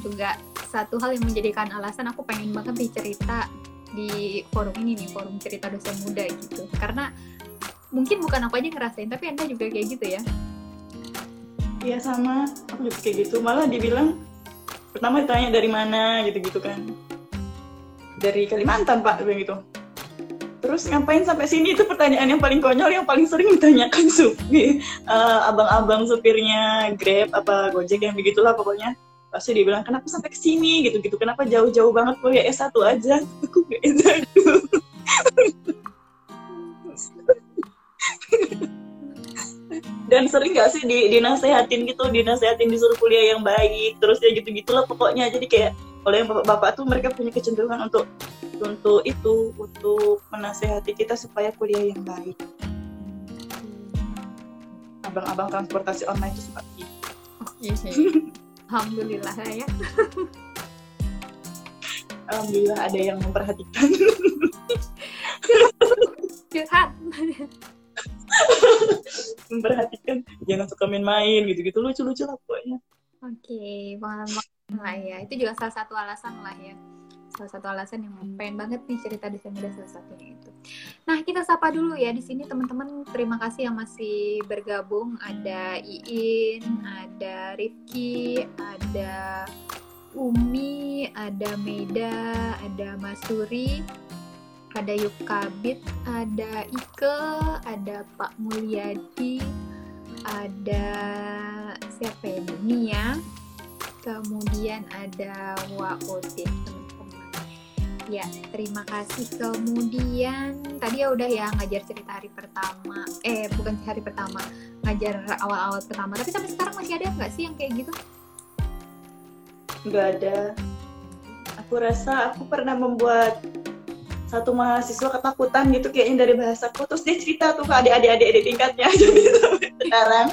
juga satu hal yang menjadikan alasan aku pengen banget nih cerita di forum ini nih forum cerita dosen muda gitu. Karena mungkin bukan aku aja ngerasain tapi anda juga kayak gitu ya. Iya sama. Aku juga kayak gitu. Malah dibilang pertama ditanya dari mana gitu-gitu kan. Dari Kalimantan pak gitu terus ngapain sampai sini? Itu pertanyaan yang paling konyol yang paling sering ditanyakan supir uh, abang-abang supirnya Grab apa Gojek yang begitulah pokoknya. Pasti dia bilang kenapa sampai ke sini? Gitu-gitu. Kenapa jauh-jauh banget? Kuliah S1 aja. Aku gak S1 [LAUGHS] dan sering gak sih di, dinasehatin gitu dinasehatin disuruh kuliah yang baik terus ya gitu gitulah pokoknya. Jadi kayak oleh bapak-bapak tuh mereka punya kecenderungan untuk untuk itu untuk menasehati kita supaya kuliah yang baik. Abang-abang transportasi online itu seperti itu. [LAUGHS] Alhamdulillah ya. Alhamdulillah ada yang memperhatikan. [LAUGHS] Curhat [LAUGHS] [LAUGHS] memperhatikan jangan suka main-main gitu-gitu. Lucu-lucu lah pokoknya. Oke okay, pengalaman lah ya. Itu juga salah satu alasan lah ya. Salah satu alasan yang pengen banget nih cerita di sini salah satunya itu. Nah kita sapa dulu ya di sini teman-teman. Terima kasih yang masih bergabung. Ada Iin, ada Rifki, ada Umi, ada Meda, ada Masuri, ada Yukabit, ada Ike, ada Pak Mulyadi, ada siapa ini? Nia, kemudian ada Wa Odin Ya, terima kasih. Kemudian tadi ya udah ya ngajar cerita hari pertama. Eh, bukan hari pertama, ngajar awal-awal pertama. Tapi sampai sekarang masih ada nggak sih yang kayak gitu? Nggak ada. Aku rasa aku pernah membuat satu mahasiswa ketakutan gitu kayaknya dari bahasaku terus dia cerita tuh ke adik-adik adik tingkatnya. [LAUGHS] Jadi sekarang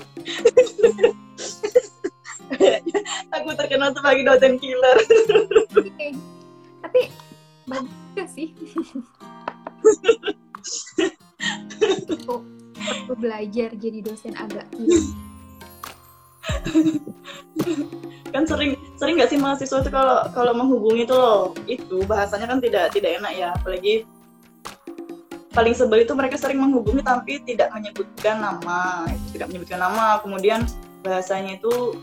[LAUGHS] aku terkenal sebagai dosen killer. Tapi bagus sih. [LAUGHS] Aku belajar jadi dosen agak [LAUGHS] kan sering sering nggak sih mahasiswa itu kalau kalau menghubungi tuh loh itu bahasanya kan tidak tidak enak ya apalagi paling sebel itu mereka sering menghubungi tapi tidak menyebutkan nama tidak menyebutkan nama kemudian bahasanya itu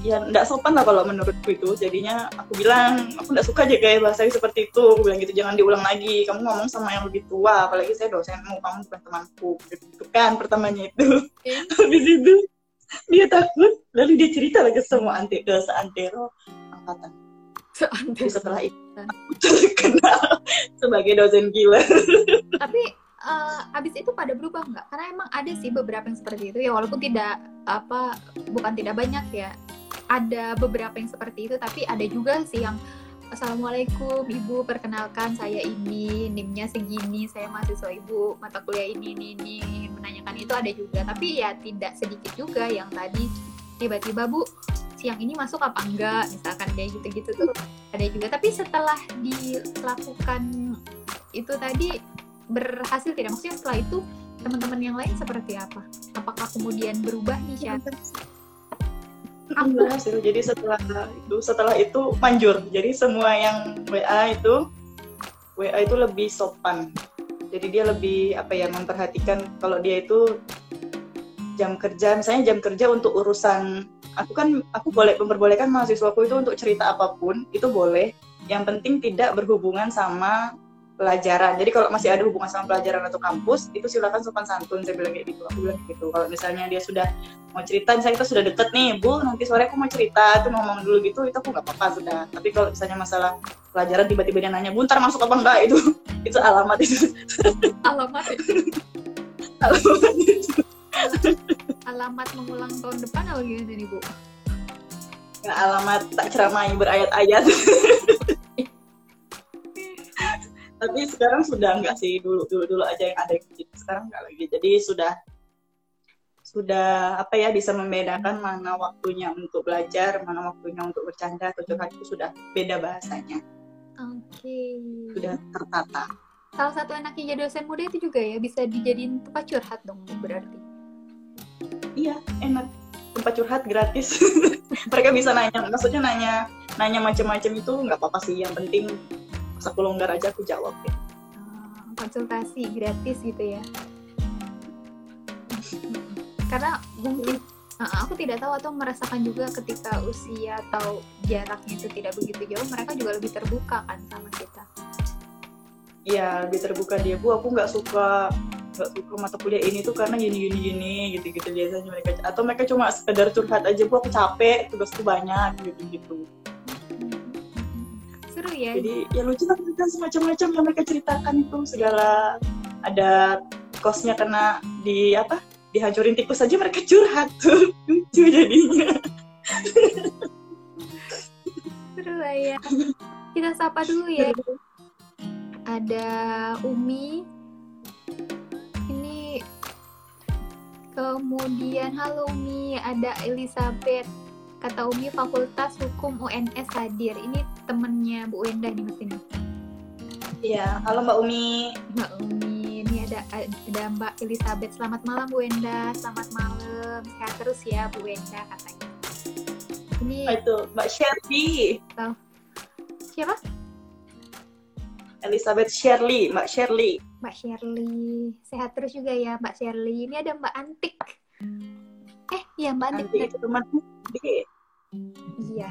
ya nggak sopan lah kalau menurutku itu jadinya aku bilang aku nggak suka aja kayak bahasa seperti itu aku bilang gitu jangan diulang lagi kamu ngomong sama yang lebih tua apalagi saya dosenmu kamu bukan temanku gitu kan pertamanya itu okay. [LAUGHS] habis itu dia takut. Lalu dia cerita lagi semua anti ke seantero angkatan. Seantero. setelah itu aku terkenal sebagai dosen gila tapi uh, abis itu pada berubah nggak? Karena emang ada sih beberapa yang seperti itu ya walaupun tidak apa bukan tidak banyak ya. Ada beberapa yang seperti itu tapi ada juga sih yang Assalamualaikum Ibu, perkenalkan saya ini, NIM-nya segini, saya mahasiswa Ibu, mata kuliah ini, ini, ini, menanyakan itu ada juga. Tapi ya tidak sedikit juga yang tadi tiba-tiba Bu, siang ini masuk apa enggak, misalkan kayak gitu-gitu tuh ada juga. Tapi setelah dilakukan itu tadi berhasil tidak? Maksudnya setelah itu teman-teman yang lain seperti apa? Apakah kemudian berubah nih Berhasil jadi setelah itu setelah itu manjur. Jadi semua yang WA itu WA itu lebih sopan. Jadi dia lebih apa ya memperhatikan kalau dia itu jam kerja misalnya jam kerja untuk urusan aku kan aku boleh memperbolehkan mahasiswaku itu untuk cerita apa pun itu boleh. Yang penting tidak berhubungan sama pelajaran. Jadi kalau masih ada hubungan sama pelajaran atau kampus, itu silakan sopan santun. Saya bilang kayak gitu. Aku bilang gitu. Kalau misalnya dia sudah mau cerita, misalnya kita sudah deket nih, Bu, nanti sore aku mau cerita, itu ngomong dulu gitu, itu aku nggak apa-apa sudah. Tapi kalau misalnya masalah pelajaran tiba-tiba dia nanya, Bu, ntar masuk apa enggak itu, [LAUGHS] itu alamat itu. [LAUGHS] alamat itu. [LAUGHS] alamat itu. alamat mengulang tahun depan apa gimana nih, Bu? Ya, alamat tak ceramai berayat-ayat. Tapi sekarang sudah enggak sih dulu dulu dulu aja yang ada gitu sekarang enggak lagi. Jadi sudah sudah apa ya bisa membedakan mana waktunya untuk belajar mana waktunya untuk bercanda atau curhat itu sudah beda bahasanya. Oke. Okay. sudah tertata. Salah satu enaknya jadi dosen muda itu juga ya bisa dijadiin tempat curhat dong berarti. Iya enak. Tempat curhat gratis. [LAUGHS] Mereka bisa nanya maksudnya nanya nanya macam-macam itu nggak apa-apa sih yang penting aku longgar aja aku jawab ya konsultasi gratis gitu ya? [LAUGHS] Karena mungkin uh, aku tidak tahu atau merasakan juga ketika usia atau jaraknya itu tidak begitu jauh mereka juga lebih terbuka kan sama kita. Iya lebih terbuka dia. Bu aku nggak suka nggak suka mata kuliah ini tuh karena gini gini gini gitu gitu biasanya mereka atau mereka cuma sekedar curhat aja bu aku capek tugasku banyak gitu gitu seru ya. Jadi ya lucu lah kan semacam-macam yang mereka ceritakan itu segala ada kosnya kena di apa dihancurin tikus saja mereka curhat tuh. [LAUGHS] Lucu jadinya. Seru lah ya. Kita sapa dulu ya. Ada Umi. Ini kemudian halo Umi ada Elizabeth kata Umi Fakultas Hukum UNS hadir. Ini temennya Bu Wenda nih mas ini. Iya, halo Mbak Umi. Mbak Umi, ini ada ada Mbak Elizabeth. Selamat malam Bu Wenda, selamat malam. Sehat terus ya Bu Wenda katanya. Ini itu Mbak Shirley. Oh. Siapa? Elizabeth Shirley, Mbak Shirley. Mbak Shirley, sehat terus juga ya Mbak Shirley. Ini ada Mbak Antik. Eh, iya Mbak Antik. Antik itu teman Iya.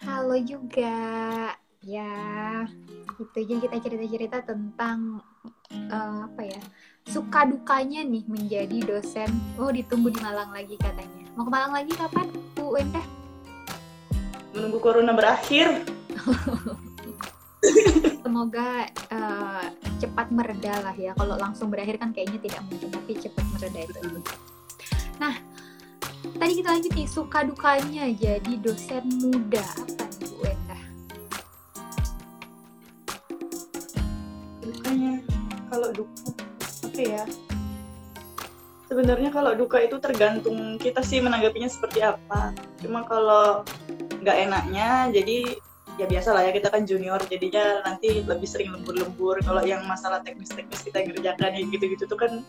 Halo juga. Ya, itu aja kita cerita-cerita tentang uh, apa ya? Suka dukanya nih menjadi dosen. Oh, ditunggu di Malang lagi katanya. Mau ke Malang lagi kapan, Bu Wenda? Menunggu corona berakhir. [LAUGHS] Semoga uh, cepat mereda lah ya. Kalau langsung berakhir kan kayaknya tidak mungkin, tapi cepat mereda itu. Nah, tadi kita lanjut nih suka dukanya jadi dosen muda apa nih Bu Wenda? Dukanya kalau duka apa ya? Sebenarnya kalau duka itu tergantung kita sih menanggapinya seperti apa. Cuma kalau nggak enaknya, jadi ya biasa lah ya kita kan junior jadinya nanti lebih sering lembur-lembur kalau yang masalah teknis-teknis kita ngerjakan ya gitu-gitu tuh kan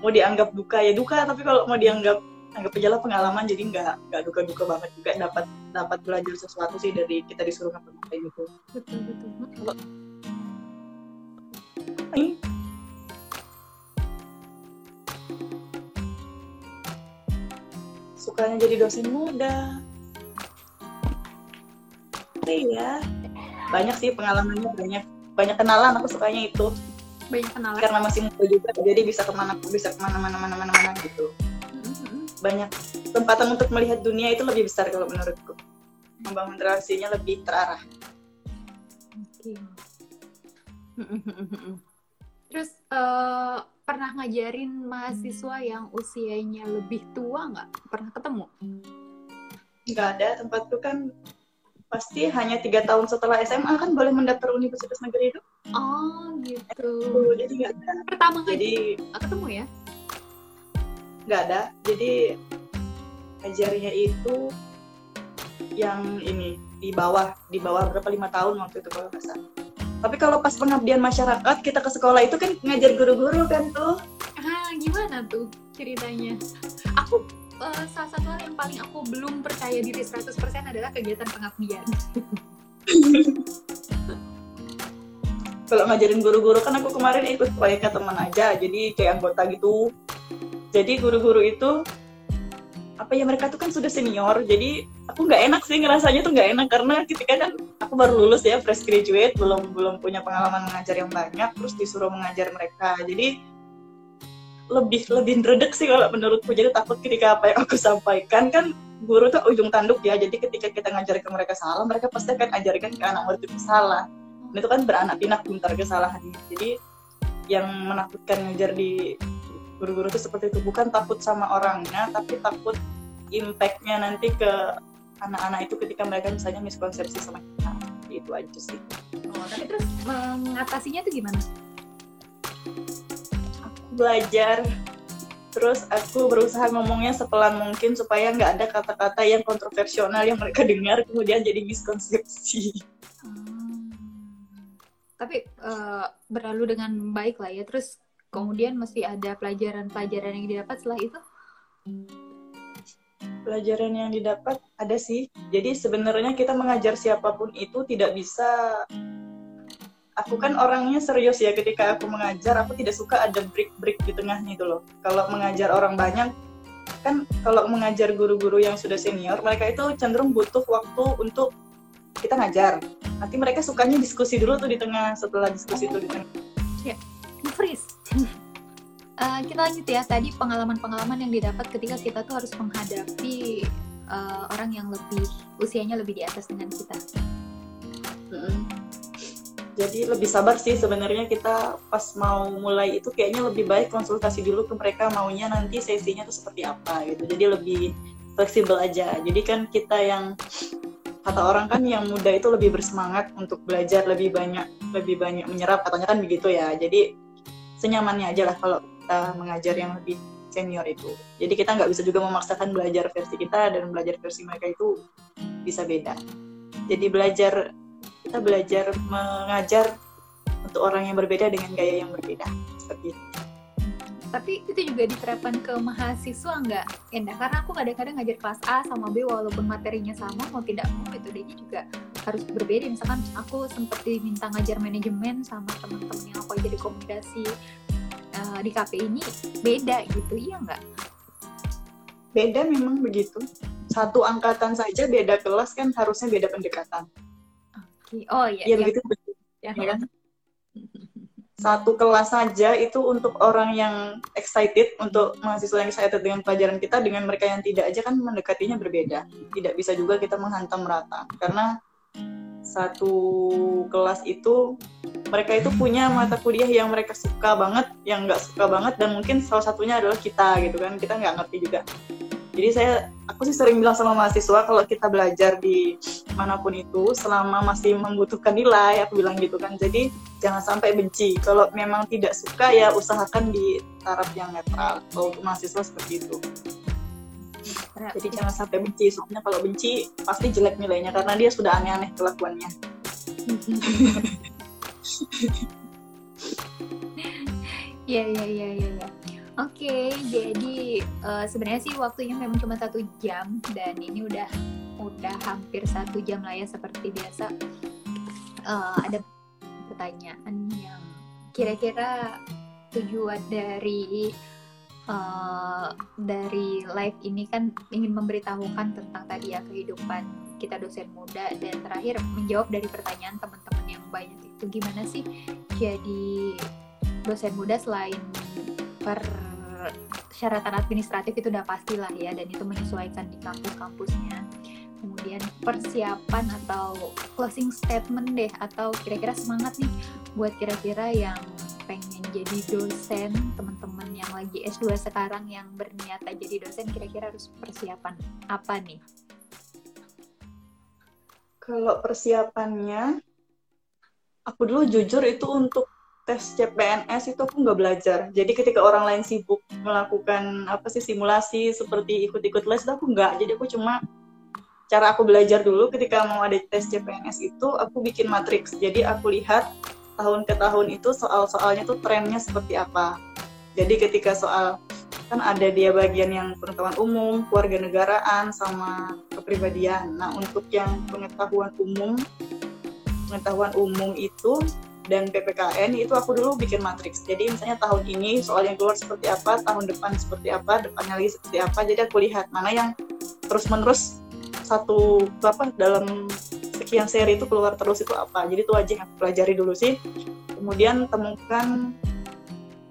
mau dianggap duka ya duka tapi kalau mau dianggap anggap aja lah pengalaman jadi nggak nggak duka-duka banget juga dapat dapat belajar sesuatu sih dari kita disuruh ngapa kayak gitu. Betul betul ini sukanya jadi dosen muda. Iya banyak sih pengalamannya banyak banyak kenalan aku sukanya itu. Banyak kenalan. Karena masih muda juga jadi bisa ke mana bisa ke mana mana mana mana mana gitu banyak kesempatan untuk melihat dunia itu lebih besar kalau menurutku membangun relasinya lebih terarah. Okay. Terus uh, pernah ngajarin mahasiswa yang usianya lebih tua nggak? Pernah ketemu? Nggak ada tempatku kan pasti hanya tiga tahun setelah SMA kan boleh mendaftar universitas negeri itu. Oh gitu. Jadi nggak ada. Pertama jadi, ketemu ya? Nggak ada. Jadi ngajarnya itu yang ini di bawah di bawah berapa lima tahun waktu itu kalau nggak salah. Tapi kalau pas pengabdian masyarakat kita ke sekolah itu kan ngajar guru-guru kan tuh. Ah gimana tuh ceritanya? Aku uh, salah satu hal yang paling aku belum percaya diri 100% adalah kegiatan pengabdian. [LAUGHS] Kalau ngajarin guru-guru kan aku kemarin ikut proyeknya teman aja jadi kayak anggota gitu jadi guru-guru itu apa ya mereka tuh kan sudah senior jadi aku nggak enak sih ngerasanya tuh nggak enak karena ketika kan aku baru lulus ya fresh graduate belum belum punya pengalaman mengajar yang banyak terus disuruh mengajar mereka. Jadi lebih lebih redek sih kalau menurutku. Jadi takut ketika apa yang aku sampaikan kan guru tuh ujung tanduk ya. Jadi ketika kita ngajar ke mereka salah mereka pasti akan ajarkan ke anak murid itu salah. Dan itu kan beranak pinak pintar kesalahannya. Jadi yang menakutkan ngajar di guru-guru itu seperti itu. Bukan takut sama orangnya tapi takut impactnya nanti ke anak-anak itu ketika mereka misalnya miskonsepsi sama kita. Itu aja sih. Oh, tapi terus mengatasinya itu gimana? Aku belajar. Terus aku berusaha ngomongnya sepelan mungkin supaya nggak ada kata-kata yang kontroversial yang mereka dengar kemudian jadi miskonsepsi. Hmm. tapi uh, berlalu dengan baik lah ya. Terus kemudian mesti ada pelajaran-pelajaran yang didapat setelah itu? Pelajaran yang didapat ada sih. Jadi sebenarnya kita mengajar siapa pun itu tidak bisa. Aku kan orangnya serius ya ketika aku mengajar aku tidak suka ada break-break di tengahnya itu loh. Kalau mengajar orang banyak kan kalau mengajar guru-guru yang sudah senior mereka itu cenderung butuh waktu untuk kita ngajar. Nanti mereka sukanya diskusi dulu tuh di tengah setelah diskusi itu di tengah. Ya freeze uh, kita lanjut ya tadi pengalaman-pengalaman yang didapat ketika kita tuh harus menghadapi uh, orang yang lebih usianya lebih di atas dengan kita. hmm Jadi lebih sabar sih sebenarnya kita pas mau mulai itu kayaknya lebih baik konsultasi dulu ke mereka maunya nanti sesinya tuh seperti apa gitu. Jadi lebih fleksibel aja. Jadi kan kita yang kata orang kan yang muda itu lebih bersemangat untuk belajar lebih banyak lebih banyak menyerap katanya kan begitu ya. Jadi senyamannya aja lah kalau kita mengajar yang lebih senior itu. Jadi kita nggak bisa juga memaksakan belajar versi kita dan belajar versi mereka itu bisa beda. Jadi belajar kita belajar mengajar untuk orang yang berbeda dengan gaya yang berbeda seperti itu. Tapi itu juga diterapkan ke mahasiswa nggak, Endah? Karena aku kadang-kadang ngajar kelas A sama B walaupun materinya sama, mau tidak mau metodenya juga harus berbeda. Misalkan aku sempat diminta ngajar manajemen sama teman-teman yang aku jadi komunikasi uh, di KP ini beda gitu iya nggak beda memang begitu satu angkatan saja beda kelas kan harusnya beda pendekatan okay. oh iya ya, ya. begitu ya, ya kan satu kelas saja itu untuk orang yang excited untuk mahasiswa yang excited dengan pelajaran kita dengan mereka yang tidak aja kan mendekatinya berbeda. Tidak bisa juga kita menghantam rata karena satu kelas itu mereka itu punya mata kuliah yang mereka suka banget, yang nggak suka banget, dan mungkin salah satunya adalah kita gitu kan, kita nggak ngerti juga. Jadi saya, aku sih sering bilang sama mahasiswa kalau kita belajar di mana pun itu, selama masih membutuhkan nilai, aku bilang gitu kan. Jadi jangan sampai benci. Kalau memang tidak suka ya usahakan di taraf yang netral. Kalau untuk mahasiswa seperti itu jadi jangan sampai benci soalnya kalau benci pasti jelek nilainya karena dia sudah aneh-aneh kelakuannya [LAUGHS] ya ya ya ya ya Oke, jadi uh, sebenarnya sih waktunya memang cuma satu jam dan ini udah udah hampir satu jam lah ya seperti biasa. Uh, ada pertanyaan yang kira-kira tujuan dari uh, dari live ini kan ingin memberitahukan tentang tadi ya kehidupan kita dosen muda dan terakhir menjawab dari pertanyaan teman-teman yang banyak itu gimana sih jadi dosen muda selain persyaratan administratif itu udah pastilah ya dan itu menyesuaikan di kampus-kampusnya kemudian persiapan atau closing statement deh atau kira-kira semangat nih buat kira-kira yang pengen jadi dosen teman-teman yang lagi S2 sekarang yang berniat jadi dosen kira-kira harus persiapan apa nih? Kalau persiapannya aku dulu jujur itu untuk tes CPNS itu aku nggak belajar. Jadi ketika orang lain sibuk melakukan apa sih simulasi seperti ikut-ikut les, aku nggak. Jadi aku cuma cara aku belajar dulu ketika mau ada tes CPNS itu aku bikin matriks. Jadi aku lihat tahun ke tahun itu soal-soalnya tuh trennya seperti apa. Jadi ketika soal kan ada dia bagian yang pengetahuan umum, keluarga negaraan, sama kepribadian. Nah untuk yang pengetahuan umum, pengetahuan umum itu dan PPKN itu aku dulu bikin matriks. Jadi misalnya tahun ini soal yang keluar seperti apa, tahun depan seperti apa, depannya lagi seperti apa. Jadi aku lihat mana yang terus-menerus satu apa dalam sekian seri itu keluar terus itu apa. Jadi itu aja yang aku pelajari dulu sih. Kemudian temukan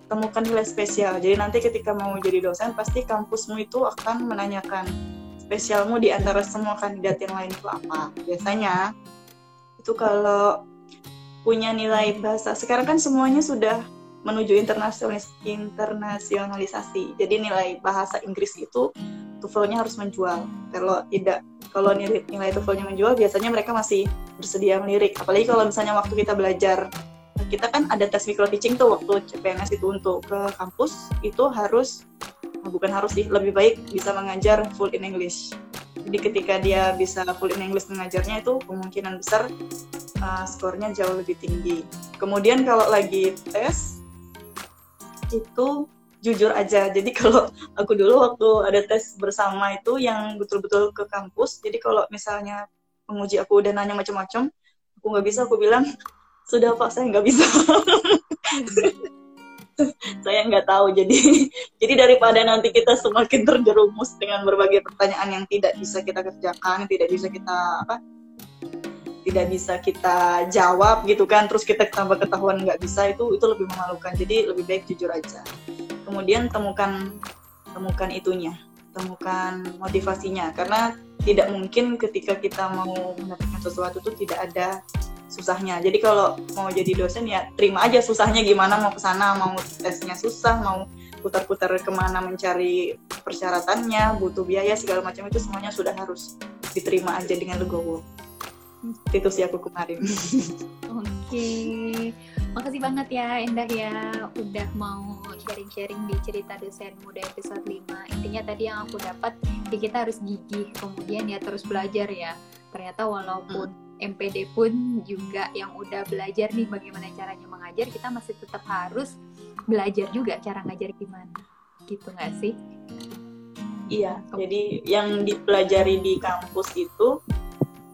temukan nilai spesial. Jadi nanti ketika mau jadi dosen pasti kampusmu itu akan menanyakan spesialmu di antara semua kandidat yang lain itu apa. Biasanya itu kalau punya nilai bahasa. Sekarang kan semuanya sudah menuju internasionalis internasionalisasi. Jadi nilai bahasa Inggris itu TOEFL-nya harus menjual. Kalau tidak kalau nilai, nilai TOEFL-nya menjual, biasanya mereka masih bersedia melirik. Apalagi kalau misalnya waktu kita belajar kita kan ada tes micro teaching tuh waktu CPNS itu untuk ke kampus itu harus bukan harus sih lebih baik bisa mengajar full in English. Jadi ketika dia bisa full in English mengajarnya itu kemungkinan besar uh, skornya jauh lebih tinggi. Kemudian kalau lagi tes itu jujur aja. Jadi [LAUGHS] kalau aku dulu waktu ada tes bersama itu yang betul-betul ke kampus. Jadi kalau misalnya penguji aku udah nanya macam-macam, aku nggak bisa, aku bilang sudah pak saya nggak bisa. [LAUGHS] saya nggak tahu jadi [LAUGHS] jadi daripada nanti kita semakin terjerumus dengan berbagai pertanyaan yang tidak bisa kita kerjakan tidak bisa kita apa tidak bisa kita jawab gitu kan terus kita tambah ketahuan nggak bisa itu itu lebih memalukan. Jadi lebih baik jujur aja. Kemudian temukan temukan itunya temukan motivasinya. Karena tidak mungkin ketika kita mau mendapatkan sesuatu itu tidak ada susahnya. Jadi kalau mau jadi dosen ya terima aja susahnya gimana mau ke sana mau tesnya susah mau putar-putar ke mana mencari persyaratannya butuh biaya segala macam itu semuanya sudah harus diterima aja dengan legowo itu sih aku kemarin. [LAUGHS] Oke. Makasih banget ya Endah ya udah mau sharing-sharing di cerita dosen muda episode 5 intinya tadi yang aku dapat ya kita harus gigih kemudian ya terus belajar ya. Ternyata walaupun MPD pun juga yang udah belajar nih bagaimana caranya mengajar kita masih tetap harus belajar juga cara ngajar gimana. Gitu nggak sih? Iya jadi yang dipelajari di kampus itu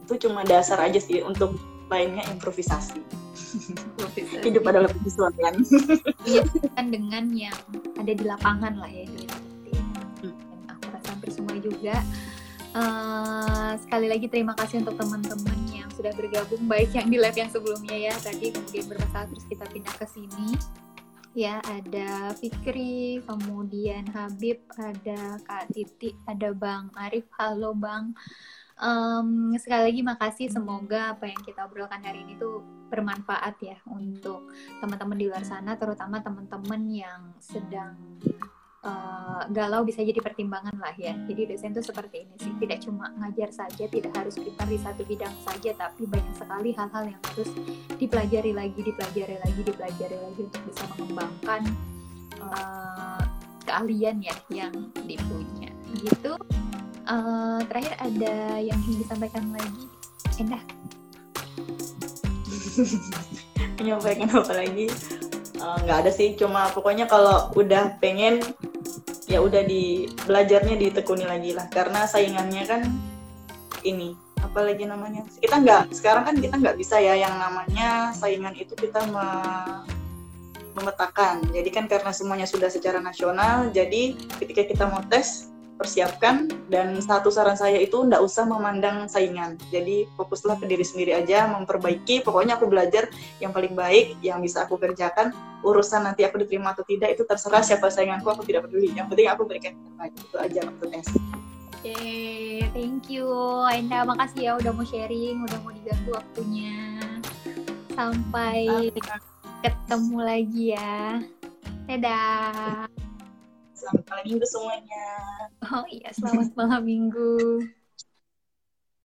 itu cuma dasar aja sih untuk lainnya improvisasi. improvisasi. Hidup adalah penyesuaian. Iya kan dengan yang ada di lapangan lah ya gitu. Hmm. Dan aku rasa hampir semua juga. Uh, sekali lagi terima kasih untuk teman-teman yang sudah bergabung baik yang di lab yang sebelumnya ya tadi kemudian bermasalah terus kita pindah ke sini ya ada Fikri kemudian Habib ada Kak Titi ada Bang Arif halo Bang Um, sekali lagi makasih semoga apa yang kita obrolkan hari ini tuh bermanfaat ya untuk teman-teman di luar sana terutama teman-teman yang sedang uh, galau bisa jadi pertimbangan lah ya. Jadi dosen tuh seperti ini sih tidak cuma ngajar saja tidak harus pintar di satu bidang saja tapi banyak sekali hal-hal yang harus dipelajari lagi dipelajari lagi dipelajari lagi untuk bisa mengembangkan uh, keahlian ya yang dipunya. Gitu uh, terakhir ada yang ingin disampaikan lagi? Endah [LAUGHS] menyampaikan apa lagi? Eh, nggak uh, ada sih cuma pokoknya kalau udah pengen ya udah di belajarnya ditekuni lagi lah. Karena saingannya kan ini apalagi namanya? Kita nggak sekarang kan kita nggak bisa ya yang namanya saingan itu kita me memetakan. Jadi kan karena semuanya sudah secara nasional jadi ketika kita mau tes persiapkan dan satu saran saya itu nggak usah memandang saingan. Jadi fokuslah ke diri sendiri aja memperbaiki. Pokoknya aku belajar yang paling baik yang bisa aku kerjakan. Urusan nanti aku diterima atau tidak itu terserah siapa sainganku aku tidak peduli. Yang penting aku berikan terbaik itu aja waktu tes. Oke, thank you Enda, makasih ya udah mau sharing, udah mau diganggu waktunya. Sampai ketemu lagi ya. Dadah. Selamat malam minggu semuanya. Oh iya, selamat malam minggu.